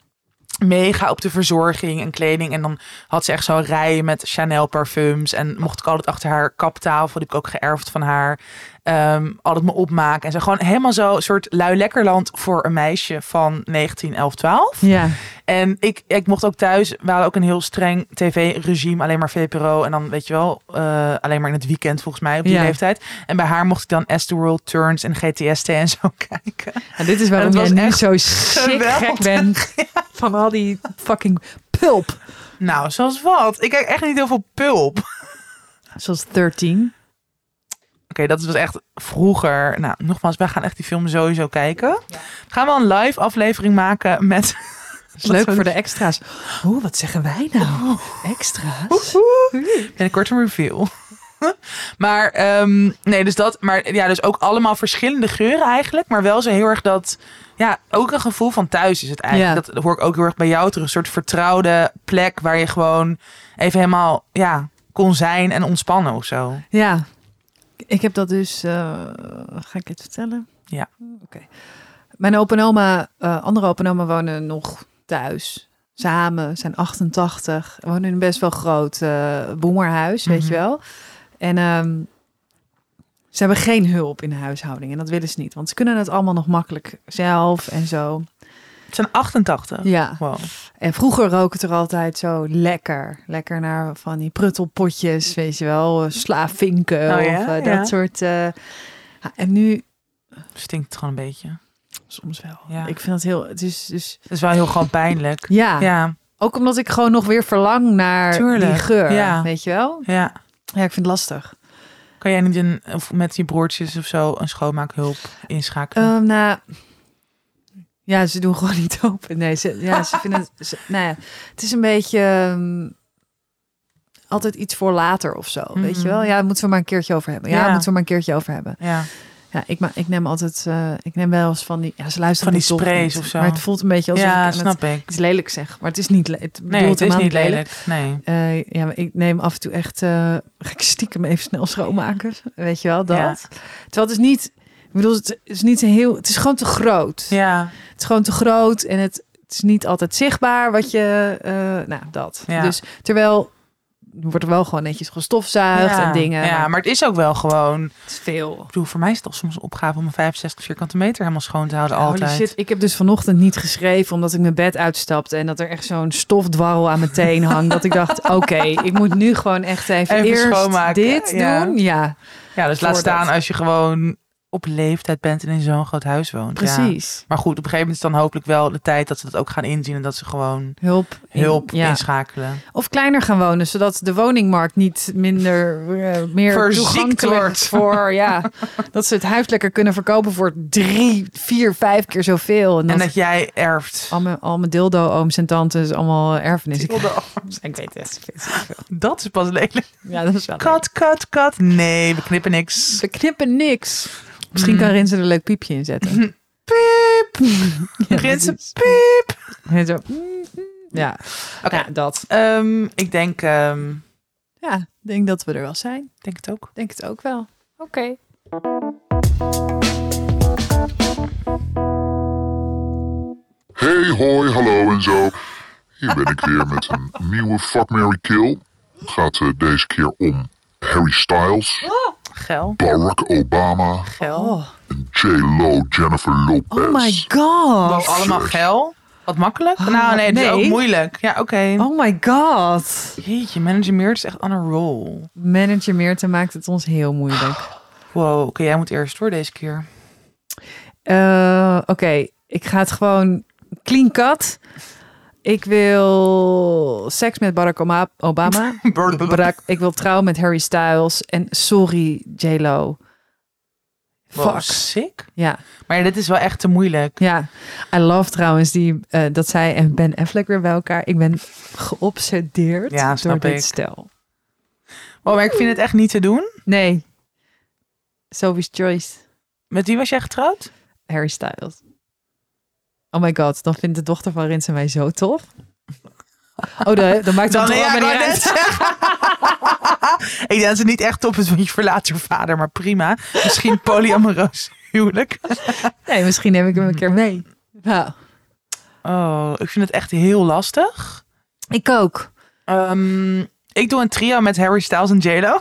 mega op de verzorging en kleding. En dan had ze echt zo'n rij met Chanel parfums. En mocht ik altijd achter haar kaptafel, die heb ik ook geërfd van haar. Ehm, altijd me opmaken. En zo gewoon helemaal zo een soort lui lekkerland voor een meisje van 19, 11, 12. Ja. En ik, ik mocht ook thuis, we hadden ook een heel streng tv-regime, alleen maar VPRO. En dan weet je wel, eh, alleen maar in het weekend volgens mij op die Ja. leeftijd. En bij haar mocht ik dan As the World Turns en GTST en zo *laughs* kijken. En dit is waarom jij nu zo gek bent *laughs* van al die fucking pulp. Nou, zoals wat? Ik kijk echt niet heel veel pulp. Zoals 13. Oké, dat was echt vroeger. Nou, nogmaals, wij gaan echt die film sowieso kijken. Gaan we een live aflevering maken met... Dat is leuk voor de extra's. Oeh, wat zeggen wij nou? Extra's? Binnenkort een review. *laughs* maar ehm, nee, dus dat. Maar ja, dus ook allemaal verschillende geuren eigenlijk. Maar wel zo heel erg dat. Ja, ook een gevoel van thuis is het eigenlijk. Ja. Dat hoor ik ook heel erg bij jou terug. Een soort vertrouwde plek waar je gewoon even helemaal ja, kon zijn en ontspannen of zo. Ja, ik heb dat dus. eh, ga ik het vertellen? Ja. Oké. Mijn opa en oma, eh, andere opa en oma wonen nog thuis. Samen, zijn 88. Wonen in een best wel groot eh boemerhuis, weet Mhm. je wel. En ehm, ze hebben geen hulp in de huishouding. En dat willen ze niet. Want ze kunnen het allemaal nog makkelijk zelf en zo. Het zijn 88. Ja. Wow. En vroeger rook het er altijd zo lekker. Lekker naar van die pruttelpotjes, weet je wel. eh, Slavinken Oh ja? of eh, dat Ja. soort. eh, en nu Stinkt het gewoon een beetje. soms wel. Ja. Ik vind dat heel. Het is dus. Het is wel heel gewoon pijnlijk. Ja, Ja, ook omdat ik gewoon nog weer verlang naar Tuurlijk, die geur. ja. Weet je wel? ja. Ja, ik vind het lastig. Kan jij niet een, of met je broertjes of zo een schoonmaakhulp inschakelen? Ehm nou, ja, ze doen gewoon *laughs* niet open. Nee, ze, ja, ze *laughs* vinden het. Ze, nou ja, het is een beetje. ehm, altijd iets voor later of zo, weet je Mhm. wel? Ja, daar moeten we maar een keertje over hebben. Ja, Ja. moeten we maar een keertje over hebben. ja. Ja, ik, ma ik neem altijd, eh, ik neem wel eens van die, ja, ze luisteren Van die sprays niet. of zo. Maar het voelt een beetje ik ja, aan snap het ik. iets lelijk zeg. Maar het is niet, le- het Nee, het is helemaal niet lelijk. Nee. Eh, ja, maar ik neem af en toe echt, eh *laughs* ga ik stiekem even snel schoonmaken. Weet je wel, dat. Ja. Terwijl het is niet, ik bedoel, het is niet een heel, het is gewoon te groot. Ja, Het is gewoon te groot en het, het is niet altijd zichtbaar wat je, eh, nou, dat. Ja. Dus terwijl, er wordt er wel gewoon netjes gestofzuigd ja. en dingen. Ja, maar het is ook wel gewoon... het is veel. Ik bedoel, voor mij is het toch soms een opgave om een 65 vierkante meter helemaal schoon te houden Holy altijd. shit, ik heb dus vanochtend niet geschreven omdat ik mijn bed uitstapte en dat er echt zo'n stofdwarrel aan mijn teen hangt. dat ik dacht, *laughs* oké, ik moet nu gewoon echt even, Even eerst schoonmaken, dit ja. doen. Ja, Ja, dus laat staan als je gewoon op leeftijd bent en in zo'n groot huis woont. Ja. precies. Maar goed, op een gegeven moment is dan hopelijk wel de tijd dat ze dat ook gaan inzien en dat ze gewoon Hulp. in- hulp ja. inschakelen. Of kleiner gaan wonen, zodat de woningmarkt niet minder eh, meer Verziekt toegankelijk wordt. *laughs* voor ja, dat ze het huis lekker kunnen verkopen voor drie, vier, vijf keer zoveel. En dat, En dat jij erft. al mijn, al mijn dildo ooms en tantes allemaal erfenis. Ik, Dildo. ik weet het. ik weet het veel. Dat is pas lelijk. Ja, dat is wel. Kat, kat, kat. Nee, we knippen niks. We knippen niks. Misschien Mm. kan Rinse er een leuk piepje in zetten. *laughs* Piep. Ja, piep. En zo, Ja, Oké. ja, dat. Ehm, ik denk, ehm, Ja, ik denk dat we er wel zijn. denk het ook. Denk het ook wel. Oké. Hey, hoi, hallo en zo. Hier ben ik weer met een nieuwe Fuck, Mary Kill. Het gaat eh, deze keer om Harry Styles, Gel. Barack Obama Gel. Oh. J-Lo Jennifer Lopez. oh my god. Wow, allemaal gel. Wat makkelijk? nou, nee, het is nee. ook moeilijk. Ja, oké. Oh my god. Jeetje, manager Meert is echt on a roll. Manager Meerte maakt het ons heel moeilijk. Wow, oké, jij moet eerst voor deze keer. Eh, Oké, ik ga het gewoon clean cut. Ik wil seks met *laughs* Barack Obama. Barack, ik wil trouwen met Harry Styles. En sorry, J-Lo. Wow, Fuck. sick. Ja, Maar ja, dit is wel echt te moeilijk. ja. I love trouwens die, eh, dat zij en Ben Affleck weer bij elkaar. Ik ben geobsedeerd Ja, door dit ik. stel. Oh, maar ik vind het echt niet te doen. Nee. Sophie's Choice. Met wie was jij getrouwd? Harry Styles. Oh my god, dan vindt de dochter van Rinsen mij zo tof. Oh, dan, dan maakt het Dan, ja, niet uit. *laughs* ik denk dat het niet echt top is, want je verlaat je vader, maar prima. Misschien polyamoreus huwelijk. Nee, misschien neem ik hem een keer mee. Oh, ik vind het echt heel lastig. Ik ook. Ehm, ik doe een trio met Harry Styles en J-Lo.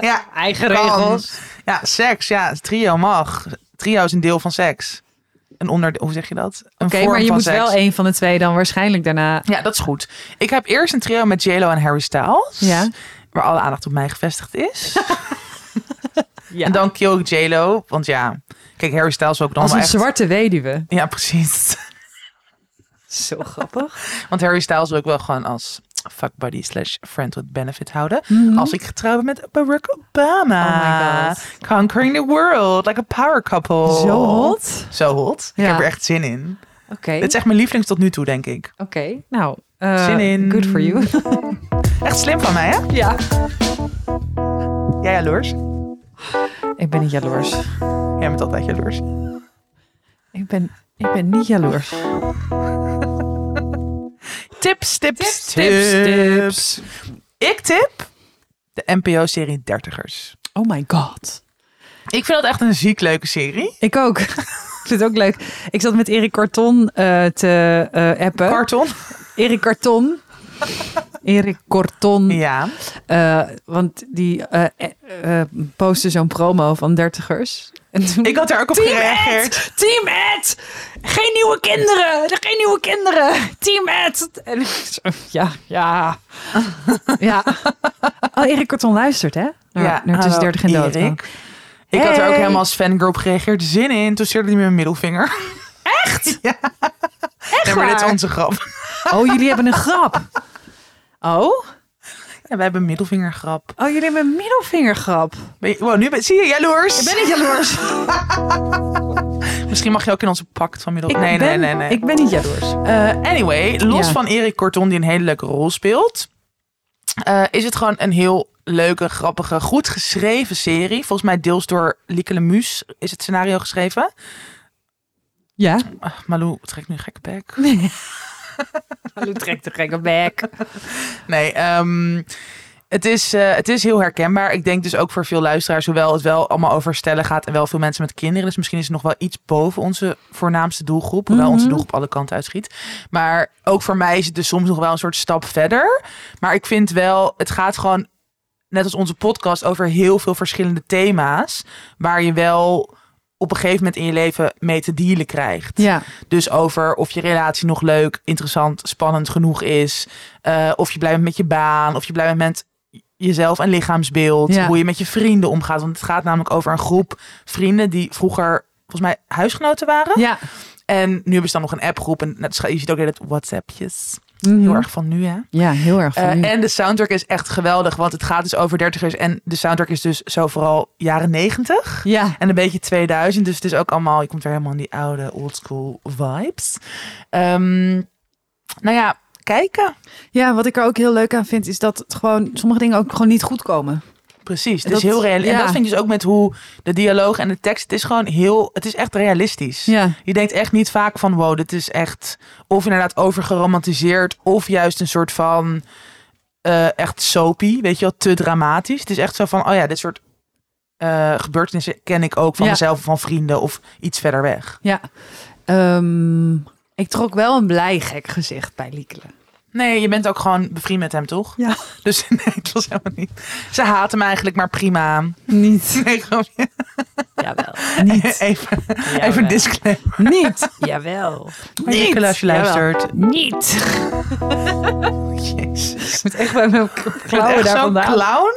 ja, Eigen kan. Ja, seks. Ja, trio mag. Trio is een deel van seks. Een onderdeel, hoe zeg je dat? Een Oké, maar je moet seks. wel een van de twee dan waarschijnlijk daarna. Ja, dat is goed. Ik heb eerst een trio met J-Lo en Harry Styles. Ja. Waar alle aandacht op mij gevestigd is. *laughs* ja. En dan kill ik J-Lo. Want ja, kijk, Harry Styles ook dan Als een echt... zwarte weduwe. Ja, precies. *laughs* Zo grappig. Want Harry Styles wil ik wel gewoon als fuck buddy slash friend with benefit houden. Mhm. Als ik getrouwd ben met Barack Obama. Oh my god. Conquering the world, like a power couple. Zo hot. Zo hot. Ik heb er echt zin in. Oké. Dit is echt mijn lievelings tot nu toe, denk ik. Oké. Nou, eh, Zin in. good for you. *laughs* Echt slim van mij, hè? ja. Jij jaloers? Ik ben niet jaloers. Jij bent altijd jaloers. Ik ben, ik ben niet jaloers. Tips, tips, Tips, tips. Ik tip de NPO-serie Dertigers. Oh my god. Ik vind dat echt een ziek leuke serie. Ik ook. *laughs* ik vind het ook leuk. Ik zat met Erik Carton eh, te eh, appen. Karton. Erik Carton. Erik Corton. Ja. Eh, want die postte zo'n promo van dertigers. Ik had daar ook op Team gereageerd. Ed! Team Ed! Geen nieuwe kinderen! Er geen nieuwe kinderen! Team Ed! En zo, ja, ja. *laughs* ja. Oh, Erik Corton luistert, hè? Naar, Ja, naar tussen hallo, 30 en dood. Erik. Ik had er ook helemaal als fangirl op gereageerd. Zin in. Toen stuurde hij me mijn middelvinger. Echt? *laughs* Ja. nee, maar dit is onze grap. Oh, jullie hebben een grap. Oh? Ja, wij hebben een middelvingergrap. Oh, jullie hebben een middelvingergrap. Ben je, wow, nu ben, zie je jaloers? Ik ben niet jaloers. *laughs* Misschien mag je ook in onze pact van middel... Ik nee, ben, nee, nee, nee. Ik ben niet jaloers. Eh, anyway, los Ja. van Erik Korton die een hele leuke rol speelt, eh, is het gewoon een heel leuke, grappige, goed geschreven serie. Volgens mij deels door Lieke Lemus is het scenario geschreven. Ja? Ah, Malou trekt nu een gekke bek. *laughs* *laughs* Hallo, trek de gekke bek. Nee, ehm, het, is, eh, het is heel herkenbaar. Ik denk dus ook voor veel luisteraars, hoewel het wel allemaal over stellen gaat en wel veel mensen met kinderen. Dus misschien is het nog wel iets boven onze voornaamste doelgroep. Hoewel Mhm. onze doelgroep alle kanten uitschiet. Maar ook voor mij is het dus soms nog wel een soort stap verder. Maar ik vind wel, het gaat gewoon, net als onze podcast, over heel veel verschillende thema's. Waar je wel op een gegeven moment in je leven mee te dealen krijgt. Ja. Dus over of je relatie nog leuk, interessant, spannend genoeg is. eh, of je blij bent met je baan. Of je blij bent met jezelf en lichaamsbeeld. Ja. Hoe je met je vrienden omgaat. Want het gaat namelijk over een groep vrienden die vroeger volgens mij huisgenoten waren. Ja. En nu hebben ze dan nog een appgroep. En je ziet ook dat WhatsAppjes. Mhm. Heel erg van nu hè. Ja, heel erg. van Eh, nu. en de soundtrack is echt geweldig. Want het gaat dus over dertigers. En de soundtrack is dus zo vooral jaren negentig. ja. En een beetje 2000. Dus het is ook allemaal, je komt weer helemaal in die oude oldschool vibes. Ehm, nou ja, kijken. ja, wat ik er ook heel leuk aan vind, is dat het gewoon sommige dingen ook gewoon niet goed komen. Precies. Het Dat- is heel realistisch. En dat vind je dus ook met hoe de dialoog en de tekst. Het is gewoon heel, het is echt realistisch. Ja. Je denkt echt niet vaak van, wow, dit is echt of inderdaad overgeromantiseerd. Of juist een soort van eh, echt soapy, weet je wel, te dramatisch. Het is echt zo van, oh ja, dit soort eh, gebeurtenissen ken ik ook van Ja. mezelf van vrienden of iets verder weg. Ja. Ehm, ik trok wel een blij gek gezicht bij Liekele. Nee, je bent ook gewoon bevriend met hem, toch? Ja. *laughs* Dus nee, het was helemaal niet. Ze haat hem eigenlijk, maar prima. Niet. *laughs* Nee, gewoon Jawel. *laughs* Niet. even, Jawel. even disclaimer. Niet. Jawel. Niet. als je luistert. Niet. Jezus. Ik moet echt bij mijn klauwen daar zo'n vandaan. clown.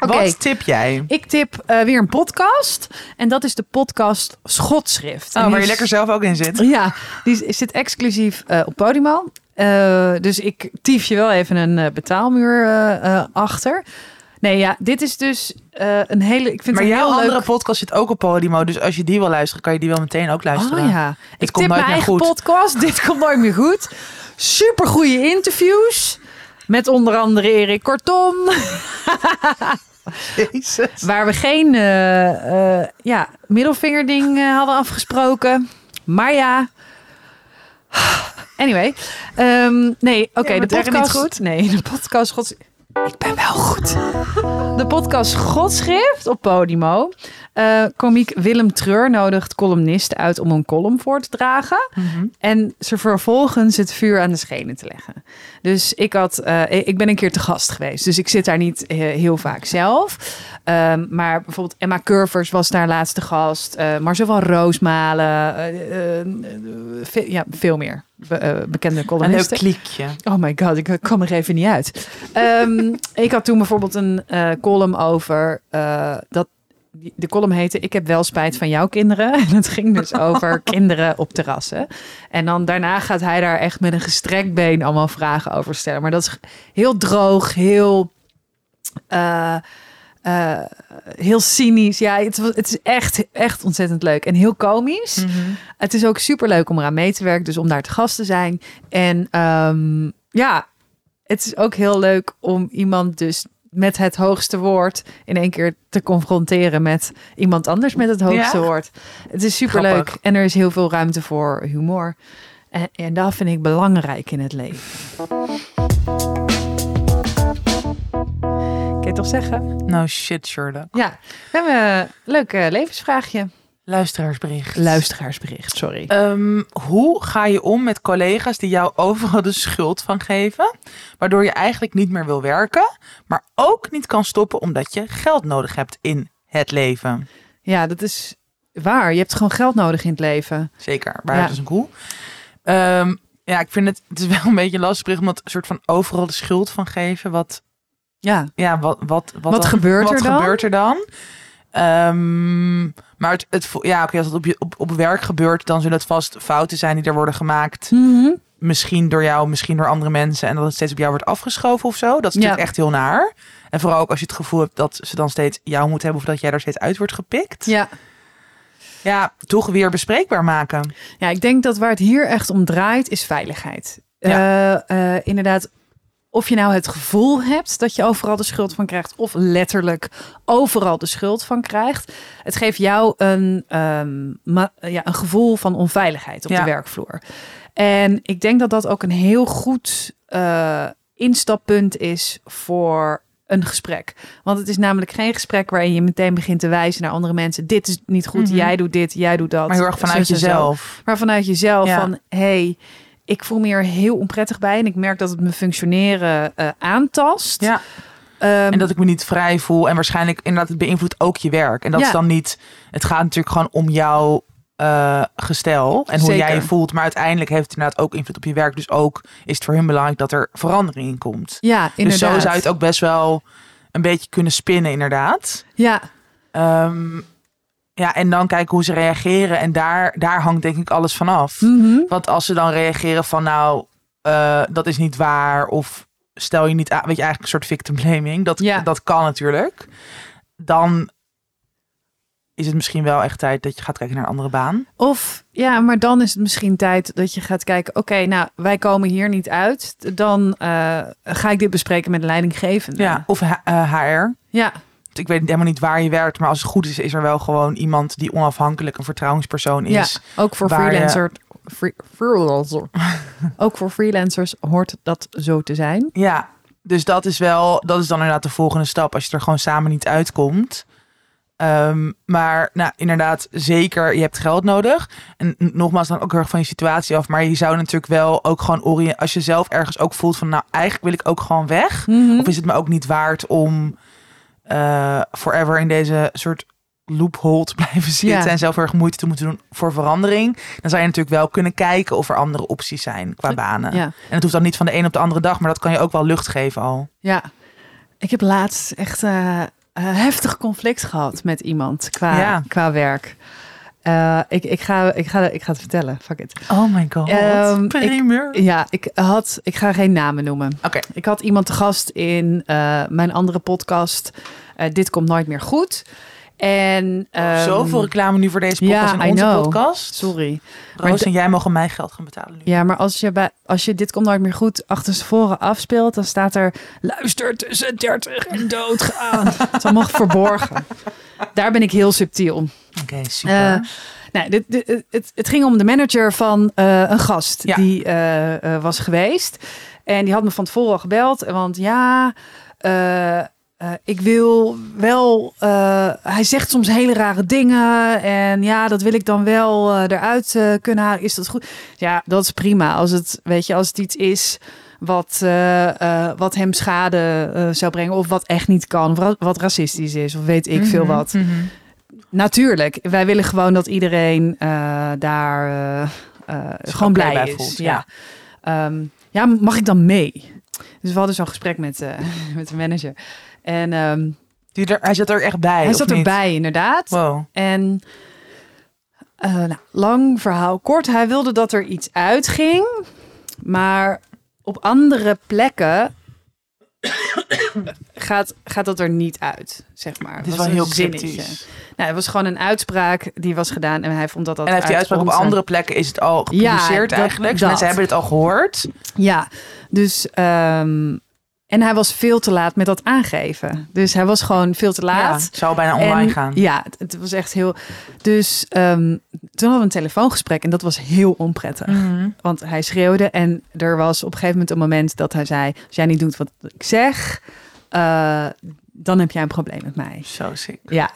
Oké. Wat tip jij? Ik tip eh, weer een podcast. En dat is de podcast Schotschrift. Oh, waar je is- lekker zelf ook in zit. Ja, die is- zit exclusief eh, op Podimo. Eh, dus ik tief je wel even een eh, betaalmuur eh, achter. Nee, ja, dit is dus een hele... Ik vind Maar het een jouw heel andere leuk... podcast zit ook op Podimo. Dus als je die wil luisteren, kan je die wel meteen ook luisteren. Oh ja, ik komt tip nooit mijn meer eigen goed. podcast. Dit komt nooit meer goed. Super goede interviews. Met onder andere Erik Kortom. *laughs* Jezus. Waar we geen ja, middelvingerding hadden afgesproken. Maar ja. Anyway. Ehm, nee, oké. Ja, de podcast. goed? Nee, de podcast Gods... Ik ben wel goed. De podcast Godschrift op Podimo. Eh komiek Willem Treur nodigt columnisten uit om een column voor te dragen. Mhm. En ze vervolgens het vuur aan de schenen te leggen. Dus ik, had, eh, ik ben een keer te gast geweest. Dus ik zit daar niet eh, heel vaak zelf. Um, maar bijvoorbeeld Emma Curvers was daar laatste gast. Marcel van Roosmalen. Veel, ja, veel meer be bekende Een columnisten. leuk kliekje. Oh my god, ik kwam er even niet uit. um, ik had toen bijvoorbeeld een column over dat de column heette Ik heb wel spijt van jouw kinderen. *laughs* En het ging dus over *laughs* kinderen op terrassen. En dan daarna gaat hij daar echt met een gestrekt been allemaal vragen over stellen. Maar dat is heel droog, heel, eh, eh, heel cynisch. Ja, het, was- het is echt, echt ontzettend leuk en heel komisch. Het is ook super leuk om eraan mee te werken, dus om daar te gast te zijn. En ehm, ja, het is ook heel leuk om iemand dus met het hoogste woord in één keer te confronteren met iemand anders met het hoogste Ja. woord. Het is super leuk Grappig. en er is heel veel ruimte voor humor. En, en dat vind ik belangrijk in het leven. Kun je toch zeggen? No shit, Sherlock. Ja, we hebben een leuk eh, levensvraagje. Luisteraarsbericht. Luisteraarsbericht, sorry. Ehm, hoe ga je om met collega's die jou overal de schuld van geven, waardoor je eigenlijk niet meer wil werken, maar ook niet kan stoppen omdat je geld nodig hebt in het leven? Ja, dat is waar. Je hebt gewoon geld nodig in het leven. Zeker, waar Ja. is een koe? Ehm, ja, ik vind het, het is wel een beetje lastig omdat een soort van overal de schuld van geven. Wat, Ja, ja, wat, wat, wat, Wat dan- gebeurt wat er dan? gebeurt er dan? Ehm, maar het, ja, oké, als het op, je, op, op werk gebeurt, dan zullen het vast fouten zijn die er worden gemaakt. misschien door jou, misschien door andere mensen. En dat het steeds op jou wordt afgeschoven of zo. Dat is natuurlijk Ja. echt heel naar. En vooral ook als je het gevoel hebt dat ze dan steeds jou moeten hebben. Of dat jij er steeds uit wordt gepikt. ja. Ja, toch weer bespreekbaar maken. Ja, ik denk dat waar het hier echt om draait, is veiligheid. Ja. Eh, eh, inderdaad, of je nou het gevoel hebt dat je overal de schuld van krijgt, of letterlijk overal de schuld van krijgt. Het geeft jou een, ehm, ja, een gevoel van onveiligheid op Ja. de werkvloer. En ik denk dat dat ook een heel goed eh, instappunt is voor een gesprek. Want het is namelijk geen gesprek waarin je meteen begint te wijzen naar andere mensen. Dit is niet goed, Mhm. jij doet dit, jij doet dat. Maar heel erg vanuit jezelf. maar vanuit jezelf Ja. van hey, ik voel me er heel onprettig bij en ik merk dat het mijn functioneren eh, aantast. Ja. Ehm, En dat ik me niet vrij voel. En waarschijnlijk inderdaad, het beïnvloedt ook je werk. En dat Ja. is dan niet... Het gaat natuurlijk gewoon om jouw eh, gestel. En hoe jij je voelt. Maar uiteindelijk heeft het inderdaad ook invloed op je werk. Dus ook is het voor hun belangrijk dat er verandering in komt. ja, Dus inderdaad. zo zou je het ook best wel een beetje kunnen spinnen inderdaad. Ja, Ehm, ja, en dan kijken hoe ze reageren. En daar, daar hangt denk ik alles van af. Mhm. Want als ze dan reageren van nou, eh, dat is niet waar. Of stel je niet aan, weet je, eigenlijk een soort victim blaming. Dat, Ja. dat kan natuurlijk. Dan is het misschien wel echt tijd dat je gaat kijken naar een andere baan. Of ja, maar dan is het misschien tijd dat je gaat kijken. Oké, nou, wij komen hier niet uit. Dan eh, ga ik dit bespreken met de leidinggevende. Ja. Of H- eh, HR. ja, Ik weet helemaal niet waar je werkt. Maar als het goed is, is er wel gewoon iemand die onafhankelijk een vertrouwenspersoon ja. is. ook voor je- freelancer. free- freelancer. *laughs* ook voor freelancers hoort dat zo te zijn. Ja, dus dat is wel, dat is dan inderdaad de volgende stap. Als je er gewoon samen niet uitkomt. Ehm, maar nou, inderdaad, zeker, je hebt geld nodig. En nogmaals, dan ook heel erg van je situatie af. Maar je zou natuurlijk wel ook gewoon. Als je zelf ergens ook voelt van, nou, eigenlijk wil ik ook gewoon weg. Mhm. Of is het me ook niet waard om eh, forever in deze soort loophole te *laughs* blijven zitten. Ja. En zelf erg moeite te moeten doen voor verandering. Dan zou je natuurlijk wel kunnen kijken of er andere opties zijn qua banen. Ja. En het hoeft dan niet van de een op de andere dag, maar dat kan je ook wel lucht geven al. Ja, ik heb laatst echt eh, heftig conflict gehad met iemand qua, Ja. qua werk. Eh, ik, ik, ga, ik, ga, ik ga het vertellen. Fuck it. Oh my god. Ik- Primeur. Ja, ik had. Ik ga geen namen noemen. Oké. Ik had iemand te gast in eh, mijn andere podcast. eh, Dit komt nooit meer goed. En ehm, Zoveel reclame nu voor deze ja, podcast I en onze know. podcast. Sorry. Roos en jij mogen mij geld gaan betalen nu. Ja, maar als je, bij, als je dit komt nooit meer goed achter voren afspeelt, dan staat er luister tussen 30 en doodgaan. Het is allemaal verborgen. Daar ben ik heel subtiel. Oké, super. Eh, nou, dit, dit- het, het ging om de manager van eh, een gast Ja. die eh, was geweest. En die had me van tevoren al gebeld. Want ja, ik wil wel... hij zegt soms hele rare dingen. En ja, dat wil ik dan wel eruit kunnen halen. Is dat goed? Ja, dat is prima. Als het, weet je, als het iets is wat, eh, eh, wat hem schade eh, zou brengen. Of wat echt niet kan. Of wat, wat racistisch is. Of weet ik veel Mhm, wat. mhm. Natuurlijk, wij willen gewoon dat iedereen daar gewoon blij bij is. voelt, ja. ja. Ehm, ja, mag ik dan mee? Dus we hadden zo'n gesprek met, *laughs* met de manager. En ehm, Die er, hij zat er echt bij. Hij zat niet? erbij, inderdaad. Wow. En nou, lang verhaal kort. Hij wilde dat er iets uitging. Maar op andere plekken gaat, gaat dat er niet uit, zeg maar. Het is was wel heel zinnetje. cryptisch. Nou, het was gewoon een uitspraak die was gedaan. En hij vond dat dat En heeft die uit uitspraak op andere plekken is het al gepubliceerd dat- eigenlijk. Dat. mensen hebben het al gehoord. Ja, dus... ehm, en hij was veel te laat met dat aangeven. Dus hij was gewoon veel te Ja, laat. het zou bijna online En gaan. Ja, het, was echt heel. Dus ehm, toen hadden we een telefoongesprek en dat was heel onprettig. Mhm. Want hij schreeuwde en er was op een gegeven moment een moment dat hij zei: Als jij niet doet wat ik zeg, eh, dan heb jij een probleem met mij. Zo sick. Ja.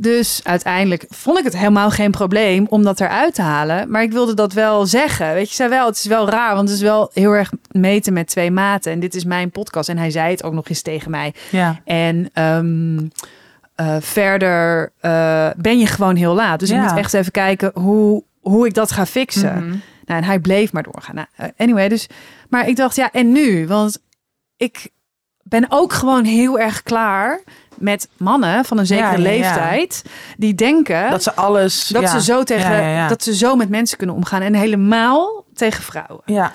Dus uiteindelijk vond ik het helemaal geen probleem om dat eruit te halen. Maar ik wilde dat wel zeggen. Weet je, zei wel, het is wel raar, want het is wel heel erg meten met twee maten. En dit is mijn podcast. En hij zei het ook nog eens tegen mij. Ja. En ehm, eh, verder eh, ben je gewoon heel laat. Dus ik moet echt even kijken hoe, hoe ik dat ga fixen. Mhm. Nou, en hij bleef maar doorgaan. Nou, eh, anyway, dus. Maar ik dacht, ja, en nu? Want ik ben ook gewoon heel erg klaar met mannen van een zekere Ja, ja, ja. leeftijd die denken Dat ze alles... dat ze zo tegen dat ze zo met mensen kunnen omgaan en helemaal tegen vrouwen. Ja.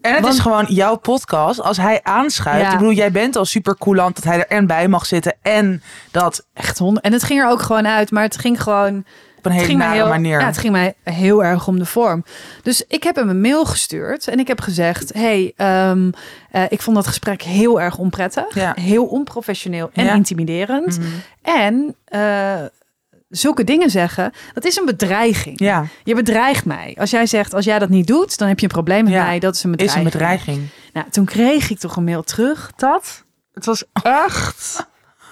En het Want- is gewoon jouw podcast. Als hij aanschuift. Ja. Ik bedoel, jij bent al super coulant dat hij er en bij mag zitten. En dat Echt honderd. En het ging er ook gewoon uit, maar het ging gewoon een hele nare heel, manier. Ja, het ging mij heel erg om de vorm. Dus ik heb hem een mail gestuurd en ik heb gezegd: hey, ehm, eh, ik vond dat gesprek heel erg onprettig, Ja. heel onprofessioneel en Ja. intimiderend. Mhm. En eh, zulke dingen zeggen, dat is een bedreiging. Ja, Je bedreigt mij. Als jij zegt: als jij dat niet doet, dan heb je een probleem met Ja. mij. Dat is een is bedreiging. een bedreiging. Nou, toen kreeg ik toch een mail terug dat het was echt,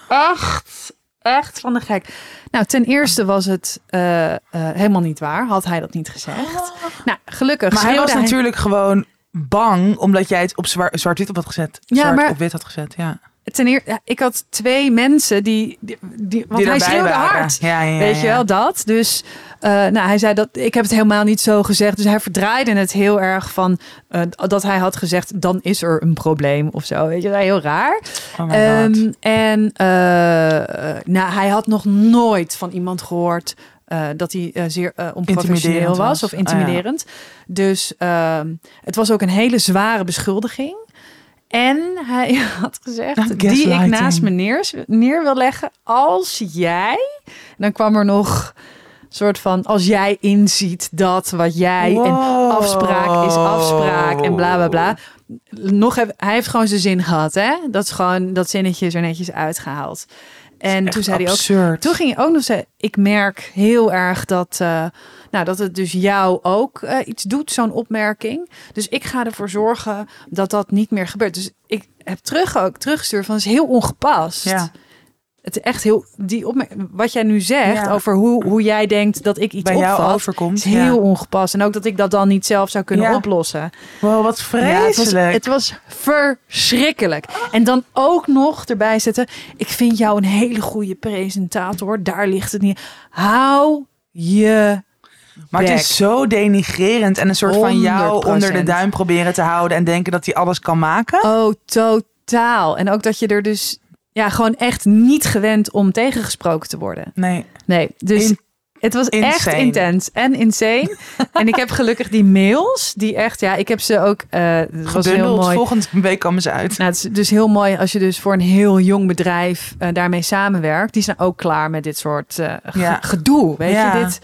echt, echt van de gek. Nou, ten eerste was het eh, eh, helemaal niet waar. Had hij dat niet gezegd? Nou, gelukkig. Maar hij was natuurlijk gewoon bang. Omdat jij het op zwa- zwart-wit op had gezet. Ja, Zwart maar- op wit had gezet, ja. Ten eerste, ja, ik had twee mensen die, die, die want Die hij schreeuwde waren. hard. Ja, ja, ja, Weet je wel, dat. Dus eh, nou, hij zei dat ik heb het helemaal niet zo gezegd. Dus hij verdraaide het heel erg van eh, dat hij had gezegd, dan is er een probleem of zo. Weet je, wel, heel raar. Oh. Ehm, en eh, nou, hij had nog nooit van iemand gehoord eh, dat hij zeer onprofessioneel was, was. of Ah, intimiderend. Dus ehm, het was ook een hele zware beschuldiging. En hij *laughs* had gezegd, Ah, die ik naast me neer, neer wil leggen als jij... Dan kwam er nog een soort van, als jij inziet dat wat jij... En afspraak is afspraak en bla bla bla. Nog heb, hij heeft gewoon zijn zin gehad, hè? Dat is gewoon dat zinnetje is er netjes uitgehaald. En toen zei hij ook. Toen ging hij ook nog zeggen: Ik merk heel erg dat, eh, nou, dat het dus jou ook eh, iets doet, zo'n opmerking. Dus ik ga ervoor zorgen dat dat niet meer gebeurt. Dus ik heb terug ook teruggestuurd van het is heel ongepast. Ja. Het is echt heel die opmerking. Wat jij nu zegt Ja. over hoe, hoe jij denkt dat ik iets Bij jou opvat, overkomt. is heel ja. ongepast. En ook dat ik dat dan niet zelf zou kunnen Ja. oplossen. Wow, wat Ja, het, was, vreselijk. het was verschrikkelijk. En dan ook nog erbij zetten. Ik vind jou een hele goede presentator. Daar ligt het niet. Hou je. maar het is zo denigrerend. En een soort van jou 100%. onder de duim proberen te houden. En denken dat hij alles kan maken. Oh, totaal. En ook dat je er dus ja, gewoon echt niet gewend om tegengesproken te worden. Nee. Nee, dus In- het was echt intens en insane. *laughs* en ik heb gelukkig die mails, die echt, ja, ik heb ze ook. eh het was heel mooi. Volgende week komen ze uit. Nou, het is dus heel mooi als je dus voor een heel jong bedrijf eh, daarmee samenwerkt. Die zijn ook klaar met dit soort eh, Ja. gedoe. Weet Ja. je, dit,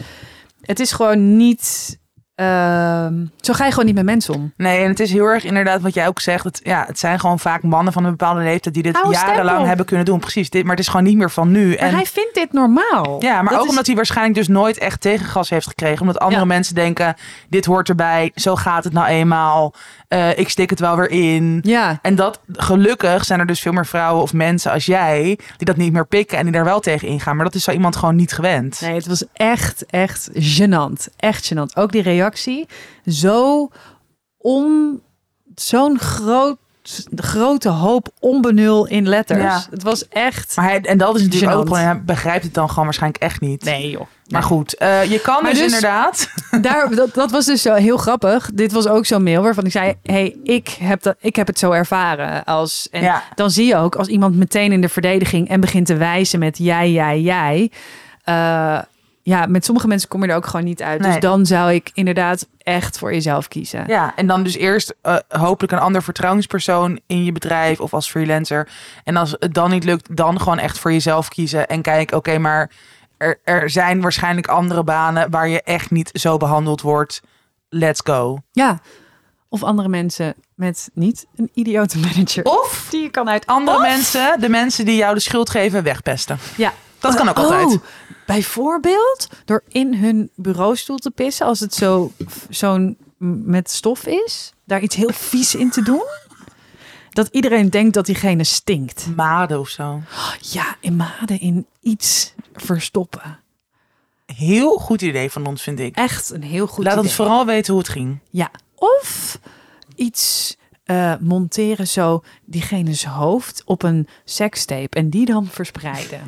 het is gewoon niet. Ehm, zo ga je gewoon niet met mensen om. Nee, en het is heel erg inderdaad wat jij ook zegt. Het, ja, het zijn gewoon vaak mannen van een bepaalde leeftijd die dit jarenlang hebben kunnen doen. Precies, dit, maar het is gewoon niet meer van nu. Maar En, hij vindt dit normaal. ja, maar Dat ook is- omdat hij waarschijnlijk dus nooit echt tegengas heeft gekregen. Omdat andere Ja. mensen denken, dit hoort erbij. Zo gaat het nou eenmaal. Eh, ik stik het wel weer in. Ja, En dat, gelukkig zijn er dus veel meer vrouwen of mensen als jij... die dat niet meer pikken en die daar wel tegen ingaan. Maar dat is zo iemand gewoon niet gewend. nee, het was echt, echt gênant. Echt gênant. Ook die reactie. Zo on... Zo'n groot de grote hoop onbenul in letters. Ja. Het was echt... Maar hij, en dat is natuurlijk ook gewoon, hij begrijpt het dan gewoon waarschijnlijk echt niet. Nee joh. Maar goed, eh, je kan dus, dus- inderdaad. *laughs* Daar, dat, dat was dus zo heel grappig. Dit was ook zo'n mail waarvan ik zei... hey, ik heb, dat, ik heb het zo ervaren. Als, en Ja. dan zie je ook als iemand meteen in de verdediging... en begint te wijzen met jij, jij, jij... eh, ja, met sommige mensen kom je er ook gewoon niet uit. Nee. Dus dan zou ik inderdaad echt voor jezelf kiezen. Ja, en dan dus eerst eh, hopelijk een ander vertrouwenspersoon in je bedrijf of als freelancer. En als het dan niet lukt, dan gewoon echt voor jezelf kiezen. En kijk, oké, maar er, er zijn waarschijnlijk andere banen waar je echt niet zo behandeld wordt. Let's go. Ja. Of andere mensen met niet een idiote manager. Of die je kan uit andere Of- mensen, de mensen die jou de schuld geven, wegpesten. Ja. Dat kan ook Oh, altijd. Bijvoorbeeld door in hun bureaustoel te pissen als het zo zo'n met stof is, daar iets heel vies in te doen. Dat iedereen denkt dat diegene stinkt. Maden of zo. Ja, in maden in iets verstoppen. Heel goed idee van ons, vind ik. Echt een heel goed Laat idee. ons vooral weten hoe het ging. Ja, of iets eh, monteren zo diegene's hoofd op een sekstape en die dan verspreiden.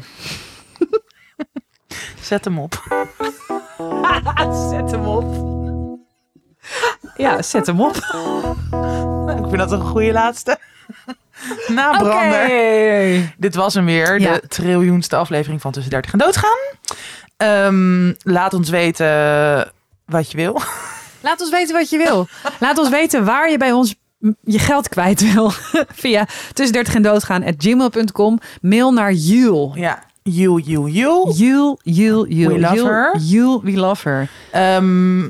Zet hem op. *laughs* Zet hem op. Ja, zet hem op. Ik vind dat een goede laatste. *laughs* Nabrander. Oké. Dit was hem weer, Ja. de triljoenste aflevering van Tussen 30 en Doodgaan. Ehm, laat ons weten wat je wil. *laughs* Laat ons weten wat je wil. Laat ons weten waar je bij ons je geld kwijt wil. Via tussen 30 en doodgaan at gmail.com. Mail naar Jul. Ja, you, you, you. Jul, Jul, Jul. We love her. Jul, we love her.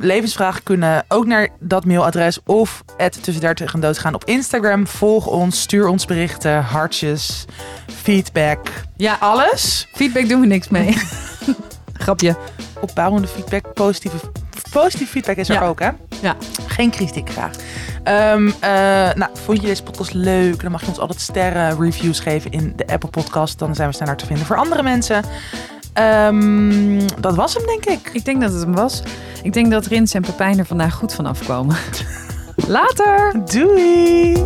Levensvragen kunnen ook naar dat mailadres of het tussen 30 en doodgaan op Instagram. Volg ons, stuur ons berichten, hartjes, feedback, Ja, alles. feedback doen we niks mee. *laughs* Grapje. Opbouwende feedback, positieve, positieve feedback is er Ja. ook, hè? Ja. Geen kritiek graag. Ehm, eh, nou, vond je deze podcast leuk? Dan mag je ons altijd sterren reviews geven in de Apple Podcast. Dan zijn we sneller te vinden voor andere mensen. Ehm, dat was hem, denk ik. Ik denk dat het hem was. Ik denk dat Rins en Pepijn er vandaag goed van afkomen. *laughs* Later! Doei!